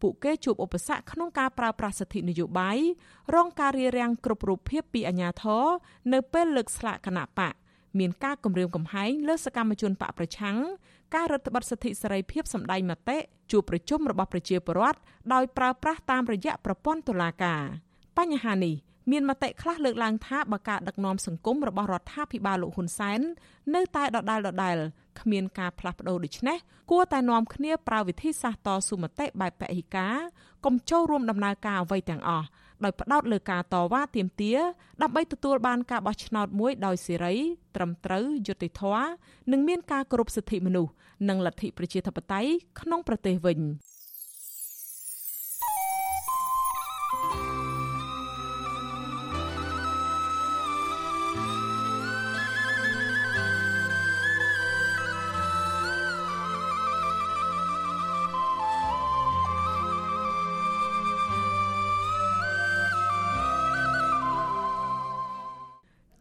ពួកគេជួបឧបសគ្គក្នុងការប្រើប្រាស់សិទ្ធិនយោបាយរងការរារាំងគ្រប់រូបភាពពីអាជ្ញាធរនៅពេលលើកស្លាកគណៈបក មានការគម្រាមកំហែងលើសកម្មជនបកប្រឆាំងការរឹតបន្តឹងសិទ្ធិសេរីភាពសម្ដែងមតិជួបប្រជុំរបស់ប្រជាពលរដ្ឋដោយប្រើប្រាស់តាមរយៈប្រព័ន្ធតុលាការបញ្ហានេះមានមតិខ្លះលើកឡើងថាបើការដឹកនាំសង្គមរបស់រដ្ឋាភិបាលលោកហ៊ុនសែននៅតែដដែលដដែលគ្មានការផ្លាស់ប្ដូរដូចនេះគួរតែនាំគ្នាប្រើវិធីសាស្ត្រតស៊ូមតិបែបពហិការកុំចូលរួមដំណើរការអ្វីទាំងអស់ ដោយផ្ដោតលើការតវ៉ាទាមទារដើម្បីទទួលបានការបោះឆ្នោតមួយដោយសេរី ត្រឹមត្រូវយុត្តិធម៌និងមានការគោរពសិទ្ធិមនុស្សនិងលទ្ធិប្រជាធិបតេយ្យក្នុងប្រទេសវិញ។